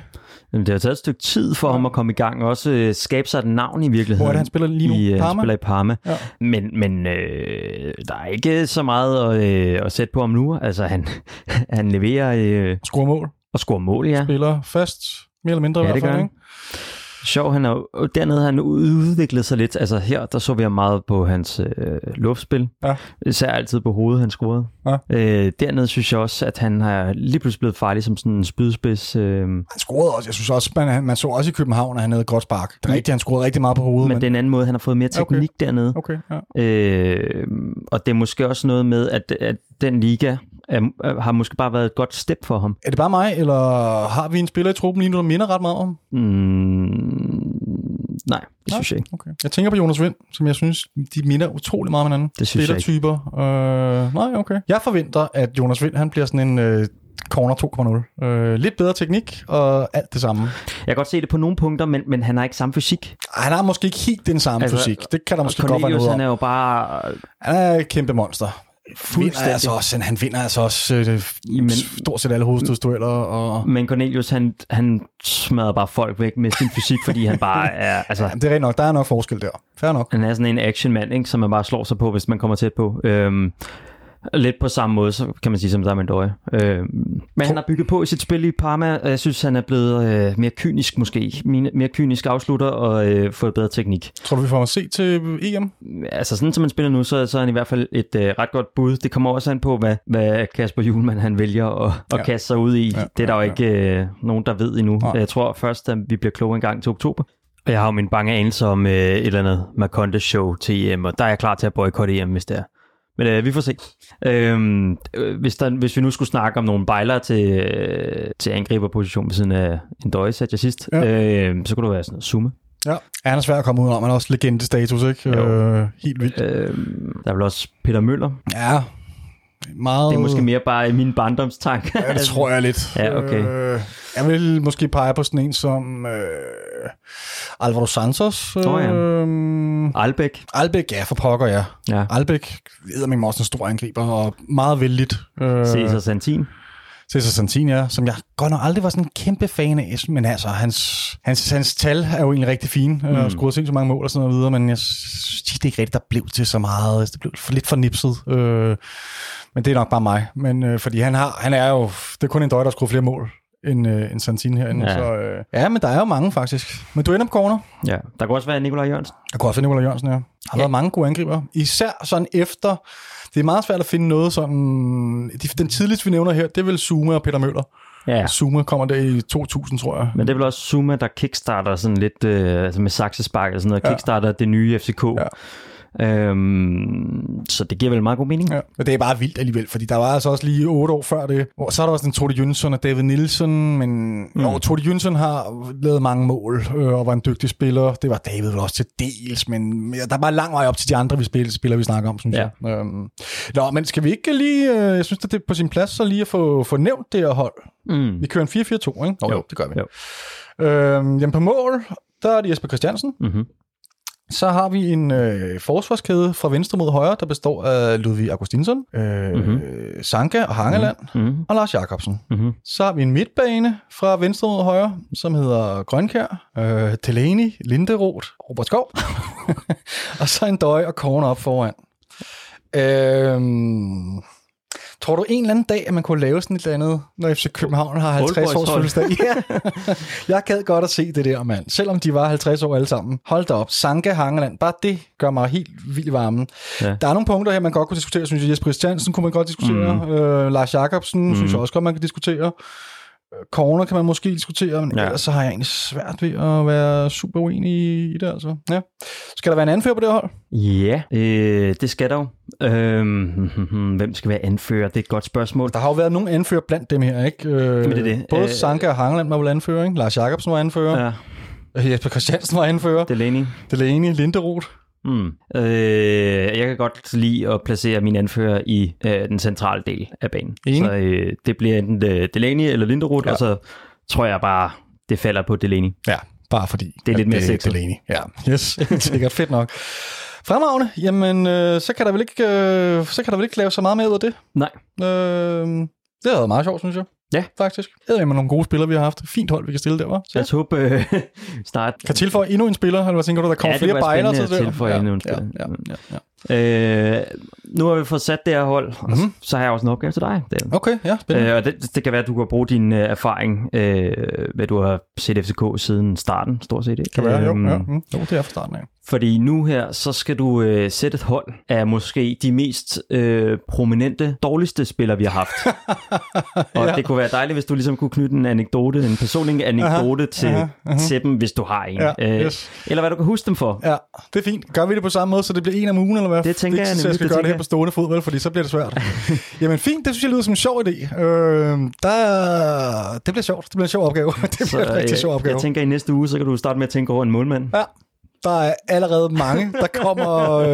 Speaker 1: Jamen, det har taget et stykke tid for ham at komme i gang, og også øh, skabe sig et navn i virkeligheden.
Speaker 2: hvor er det, han spiller lige nu?
Speaker 1: I, øh, han
Speaker 2: Parma?
Speaker 1: spiller i Parma.
Speaker 2: Ja.
Speaker 1: Men, men øh, der er ikke så meget at, øh, at sætte på ham nu. Altså, han, han leverer øh,
Speaker 2: Scorer mål.
Speaker 1: og scorer mål, ja.
Speaker 2: Spiller fast. Mere eller mindre i
Speaker 1: Ja,
Speaker 2: hvert
Speaker 1: det
Speaker 2: fald,
Speaker 1: han.
Speaker 2: ikke?
Speaker 1: Sjov, han er jo, dernede han udviklet sig lidt. Altså her, der så vi ham meget på hans øh, luftspil.
Speaker 2: Ja.
Speaker 1: Især altid på hovedet, han scorede.
Speaker 2: Ja.
Speaker 1: Øh, dernede synes jeg også, at han har lige pludselig blevet farlig som sådan en spydspids. Øh,
Speaker 2: Han scorede også. Jeg synes også, man, man så også i København, at han havde et godt spark. Det er rigtigt, han scorede rigtig meget på hovedet.
Speaker 1: men det er en anden måde, han har fået mere
Speaker 2: Okay.
Speaker 1: teknik dernede.
Speaker 2: Okay, ja.
Speaker 1: Øh, og det er måske også noget med, at, at den liga er, er, har måske bare været et godt step for ham.
Speaker 2: Er det bare mig, eller har vi en spiller i truppen lige nu, der minder ret meget om?
Speaker 1: Mm, nej, det
Speaker 2: Nej.
Speaker 1: synes jeg ikke.
Speaker 2: Okay. Jeg tænker på Jonas Vind, som jeg synes, de minder utrolig meget om hinanden.
Speaker 1: Det synes jeg ikke.
Speaker 2: Spillertyper. Øh, nej, okay. Jeg forventer, at Jonas Vind, han bliver sådan en øh, corner 2.0. Øh, lidt bedre teknik, og alt det samme.
Speaker 1: Jeg kan godt se det på nogle punkter, men, men han har ikke samme fysik.
Speaker 2: Ej, han har måske ikke helt den samme
Speaker 1: Altså,
Speaker 2: fysik. Det kan der måske godt være
Speaker 1: Cornelius,
Speaker 2: noget
Speaker 1: han er jo bare...
Speaker 2: Han er et kæmpe monster. Vinder altså også, han vinder altså også øh,
Speaker 1: Jamen-
Speaker 2: stort set alle hovedstødsdueller. Og...
Speaker 1: Men Cornelius, han, han smadrer bare folk væk med sin fysik, fordi han bare er... Altså,
Speaker 2: Jamen, det er rigtigt nok. Der er nok forskel der. Fair nok.
Speaker 1: han er sådan en actionmand, ikke, som man bare slår sig på, hvis man kommer tæt på. Øhm, lidt på samme måde, så kan man sige, som der er med Døje. Øhm, men han har bygget på i sit spil i Parma, og jeg synes, han er blevet øh, mere kynisk måske. Mere, mere kynisk afslutter og øh, fået bedre teknik.
Speaker 2: Tror du, vi får ham at se til EM?
Speaker 1: Altså sådan som man spiller nu, så, så er han i hvert fald et øh, ret godt bud. Det kommer også an på, hvad, hvad Kasper Julemand han vælger at, at
Speaker 2: Ja.
Speaker 1: kaste sig ud i.
Speaker 2: Ja,
Speaker 1: det er der jo
Speaker 2: ja,
Speaker 1: ikke øh, nogen, der ved endnu.
Speaker 2: Nej.
Speaker 1: Jeg tror først, at vi bliver kloge en gang til oktober. Og jeg har jo min bange anelse om øh, et eller andet Maconde show til EM, og der er jeg klar til at boykotte EM, hvis det er. Men øh, vi får se. Øhm, øh, hvis, der, hvis vi nu skulle snakke om nogle bejlere til, øh, til angriberposition ved siden af en døje, satte jeg sidst,
Speaker 2: Ja.
Speaker 1: øh, så kunne det være sådan noget summe.
Speaker 2: Ja. han er svær at komme ud om. Han er også legendestatus, ikke?
Speaker 1: Jo.
Speaker 2: Øh, helt vildt.
Speaker 1: Øh, der er vel også Peter Møller,
Speaker 2: Ja. Meget...
Speaker 1: Det er måske mere bare i min barndomstank.
Speaker 2: Ja, det tror jeg lidt.
Speaker 1: Ja, okay.
Speaker 2: Øh, jeg vil måske pege på sådan en som øh, Alvaro Santos. Øh,
Speaker 1: Åh, ja. Albæk.
Speaker 2: Albæk, ja, for pokker, ja.
Speaker 1: Ja.
Speaker 2: Albæk ved mig også en stor angriber, og meget vældigt. Øh,
Speaker 1: Cesar Santin.
Speaker 2: Cesar Santin, ja, som jeg godt nok aldrig var sådan en kæmpe fan af, men altså, hans, hans, hans tal er jo egentlig rigtig fine, mm. og scoret sindssygt mange mål og sådan noget videre, men jeg synes det er ikke rigtigt, der blev til så meget. Det blev for lidt for nipset. Øh, men det er nok bare mig. Men øh, fordi han, har, han er jo, det er kun en døj, der har skruet flere mål end, øh, end Santin herinde.
Speaker 1: Ja.
Speaker 2: Så, øh, ja, men der er jo mange faktisk. Men du ender på corner.
Speaker 1: Ja. Der kunne også være Nikolaj Jørgensen.
Speaker 2: Der kunne også være Nikolaj Jørgensen, ja. Der har
Speaker 1: Ja.
Speaker 2: været mange gode angriber. Især sådan efter... Det er meget svært at finde noget sådan... de- Den tidligste, vi nævner her, det er vel Zuma og Peter Møller.
Speaker 1: Ja.
Speaker 2: Ja. Zuma kommer der i 2000, tror jeg.
Speaker 1: Men det er vel også Zuma, der kickstarter sådan lidt øh, altså med saksespark og sådan noget.
Speaker 2: Ja.
Speaker 1: Kickstarter det nye FCK.
Speaker 2: Ja.
Speaker 1: Øhm, så det giver vel meget god mening.
Speaker 2: Ja, men det er bare vildt alligevel, fordi der var altså også lige otte år før det. Og så er der også den Tode Jønsson og David Nielsen, men mm. jo, Tode Jønsson har lavet mange mål øh, og var en dygtig spiller. Det var David vel også til dels, men ja, der er bare lang vej op til de andre vi spiller, spiller vi snakker om, synes
Speaker 1: Ja.
Speaker 2: jeg. Øhm, nå, men skal vi ikke lige, øh, jeg synes, at det er på sin plads, så lige at få, få nævnt det her hold.
Speaker 1: Mm.
Speaker 2: Vi kører en 4-4-2, ikke? Nå,
Speaker 1: Jo.
Speaker 2: det gør vi.
Speaker 1: Jo.
Speaker 2: Øhm, jamen på mål, der er det Jesper Christiansen.
Speaker 1: Mm-hmm.
Speaker 2: Så har vi en øh, forsvarskæde fra venstre mod højre, der består af Ludvig Augustinsson, øh,
Speaker 1: Mhm.
Speaker 2: mm-hmm. Sanka og Hangeland
Speaker 1: Mm-hmm.
Speaker 2: og Lars Jakobsen.
Speaker 1: Mm-hmm.
Speaker 2: Så har vi en midtbane fra venstre mod højre, som hedder Grønkær, øh, Delaney, Linderoth, Robert Skov, og så en døj og corner op foran. Øhm, tror du en eller anden dag, at man kunne lave sådan et eller andet, når FC København har 50 års fødselsdag? Ja. Jeg gad godt at se det der, mand. Selvom de var 50 år alle sammen. Hold da op. Sanka Hangeland. Bare det gør mig helt vildt i varmen.
Speaker 1: Ja.
Speaker 2: Der er nogle punkter her, man godt kunne diskutere. Synes jeg, Jesper Christiansen kunne man godt diskutere. Mm. Øh, Lars Jakobsen mm. synes jeg også godt, man kan diskutere. Øh, Corner kan man måske diskutere, men
Speaker 1: Ja.
Speaker 2: ellers så har jeg egentlig svært ved at være super uenig i det, altså. Ja. Skal der være en anfører på det hold?
Speaker 1: Ja, øh, det skal der jo. Øhm, hvem skal være anfører? Det er et godt spørgsmål.
Speaker 2: Der har jo været nogle anfører blandt dem her, ikke? Øh,
Speaker 1: Jamen, det er det.
Speaker 2: Både
Speaker 1: Øh,
Speaker 2: Sanka og Hangeland var vel anfører, ikke? Lars Jakobsen var anfører.
Speaker 1: Ja,
Speaker 2: Ja. Jesper Christiansen var anfører.
Speaker 1: Delaney.
Speaker 2: Delaney, Linderoth.
Speaker 1: Mm. Øh, jeg kan godt lide at placere min anfører i øh, den centrale del af banen.
Speaker 2: Enig.
Speaker 1: Så øh, det bliver enten øh, Delaney eller Linderoth,
Speaker 2: Ja.
Speaker 1: og så tror jeg bare, det falder på Delaney.
Speaker 2: Ja, bare fordi.
Speaker 1: Det er lidt mere sexet.
Speaker 2: Delaney. Ja, yes. Sikkert fedt nok. Fremragende. Jamen, øh, så, kan der vel ikke, øh, så kan der vel ikke lave så meget mere ud af det.
Speaker 1: Nej.
Speaker 2: Øh, det har været meget sjovt, synes jeg.
Speaker 1: Ja.
Speaker 2: Faktisk. Det er med nogle gode spillere, vi har haft. Fint hold, vi kan stille der, var.
Speaker 1: Lad os håbe øh, snart...
Speaker 2: Kan tilføje endnu en spiller, eller hvad tænker du, der kommer
Speaker 1: Ja, det
Speaker 2: flere bejler til det?
Speaker 1: tilføje
Speaker 2: ja,
Speaker 1: endnu en spiller.
Speaker 2: ja, ja, ja.
Speaker 1: Øh, nu har vi fået sat det her hold, og
Speaker 2: Mhm.
Speaker 1: så har jeg også en opgave til dig, David.
Speaker 2: Okay, ja, spændende.
Speaker 1: Øh, og det, det kan være, at du kan bruge din øh, erfaring, øh, hvad du har set FCK siden starten, stort set. Ikke?
Speaker 2: kan være, jo,
Speaker 1: Øhm,
Speaker 2: ja. Mm, jo, det er fra starten af.
Speaker 1: Fordi nu her, så skal du øh, sætte et hold af måske de mest øh, prominente, dårligste spillere, vi har haft. og
Speaker 2: Ja.
Speaker 1: det kunne være dejligt, hvis du ligesom kunne knytte en anekdote, en personlig anekdote til,
Speaker 2: aha, aha.
Speaker 1: til dem, hvis du har en.
Speaker 2: Ja,
Speaker 1: øh,
Speaker 2: yes.
Speaker 1: Eller hvad du kan huske dem for.
Speaker 2: Ja, det er fint. Gør vi det på samme måde, så det bliver en om ugen, eller hvad?
Speaker 1: Det tænker
Speaker 2: det
Speaker 1: jeg
Speaker 2: så jeg
Speaker 1: nemlig,
Speaker 2: skal
Speaker 1: det
Speaker 2: gøre det her på stående fod, vel, fordi så bliver det svært. Jamen fint, det synes jeg lyder som en sjov idé. Øh, der, det bliver sjovt. Det bliver en sjov opgave. det bliver
Speaker 1: Så,
Speaker 2: en rigtig
Speaker 1: øh,
Speaker 2: sjov opgave.
Speaker 1: jeg tænker, i næste uge, så kan du starte med at tænke over en målmand.
Speaker 2: Ja, der er allerede mange, der kommer. Øh,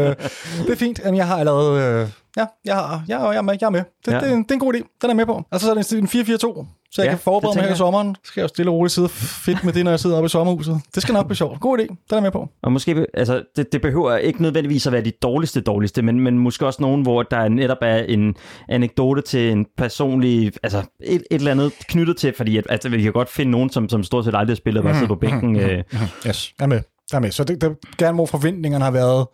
Speaker 2: det er fint. Jamen, jeg har allerede... Øh, ja, jeg, har, jeg, jeg, er med, jeg er med. Det,
Speaker 1: Ja.
Speaker 2: ja. det, er en- det er en god idé. Den er med på. Altså, så er det en 4-4-2, så jeg
Speaker 1: Ja,
Speaker 2: kan forberede
Speaker 1: det
Speaker 2: mig her i sommeren. Så skal jeg jo stille og roligt sidde fedt med det, når jeg sidder oppe i sommerhuset. Det skal nok blive sjovt. God idé. Den er med på.
Speaker 1: Og måske, altså, det, det behøver ikke nødvendigvis at være de dårligste dårligste, men, men måske også nogen, hvor der netop er en anekdote til en personlig, altså et, et eller andet knyttet til, fordi at, altså, vi kan godt finde nogen, som, som stort set aldrig har spillet, bare sidder på bænken. Øh,
Speaker 2: Yes, jeg er med. Jeg er med. Så det, det gerne hvor forventningerne har været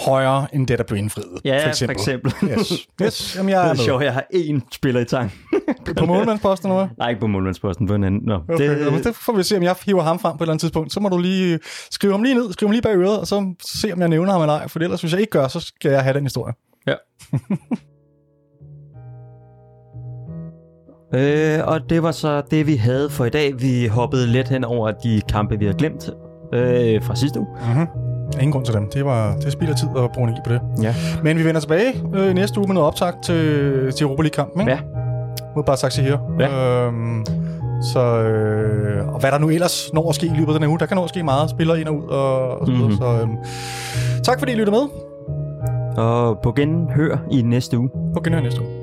Speaker 2: højere end det, der blev indfriet.
Speaker 1: ja,
Speaker 2: for eksempel.
Speaker 1: for eksempel.
Speaker 2: Yes, yes. Jamen, jeg
Speaker 1: Det
Speaker 2: er
Speaker 1: er
Speaker 2: med.
Speaker 1: sjovt, jeg har én spiller i tanken.
Speaker 2: På målmandsposten, eller?
Speaker 1: Nej, ikke på målmandsposten, på en anden. Nå,
Speaker 2: Okay, det, jamen,
Speaker 1: det,
Speaker 2: får vi se, om jeg hiver ham frem på et eller andet tidspunkt. Så må du lige skrive ham lige ned, skrive ham lige bag øret, og så se, om jeg nævner ham eller ej. For ellers, hvis jeg ikke gør, så skal jeg have den historie.
Speaker 1: ja. øh, og det var så det, vi havde for i dag. Vi hoppede lidt hen over de kampe, vi har glemt øh, fra sidste uge.
Speaker 2: Mm-hmm. Ingen grund til dem. Det, var, det spilder tid at bruge energi på det.
Speaker 1: Ja.
Speaker 2: Men vi vender tilbage øh, næste uge med noget optag til, til Europa League-kampen?
Speaker 1: Ja.
Speaker 2: Mod bare her.
Speaker 1: Ja.
Speaker 2: Øhm, så, øh, og hvad der nu ellers når at ske i løbet af den her uge, der kan nå at ske meget. Spillere ind og ud og, og så videre.
Speaker 1: Mhm.
Speaker 2: Så øhm, tak fordi I lytter med.
Speaker 1: Og på genhør i næste uge.
Speaker 2: På genhør næste uge.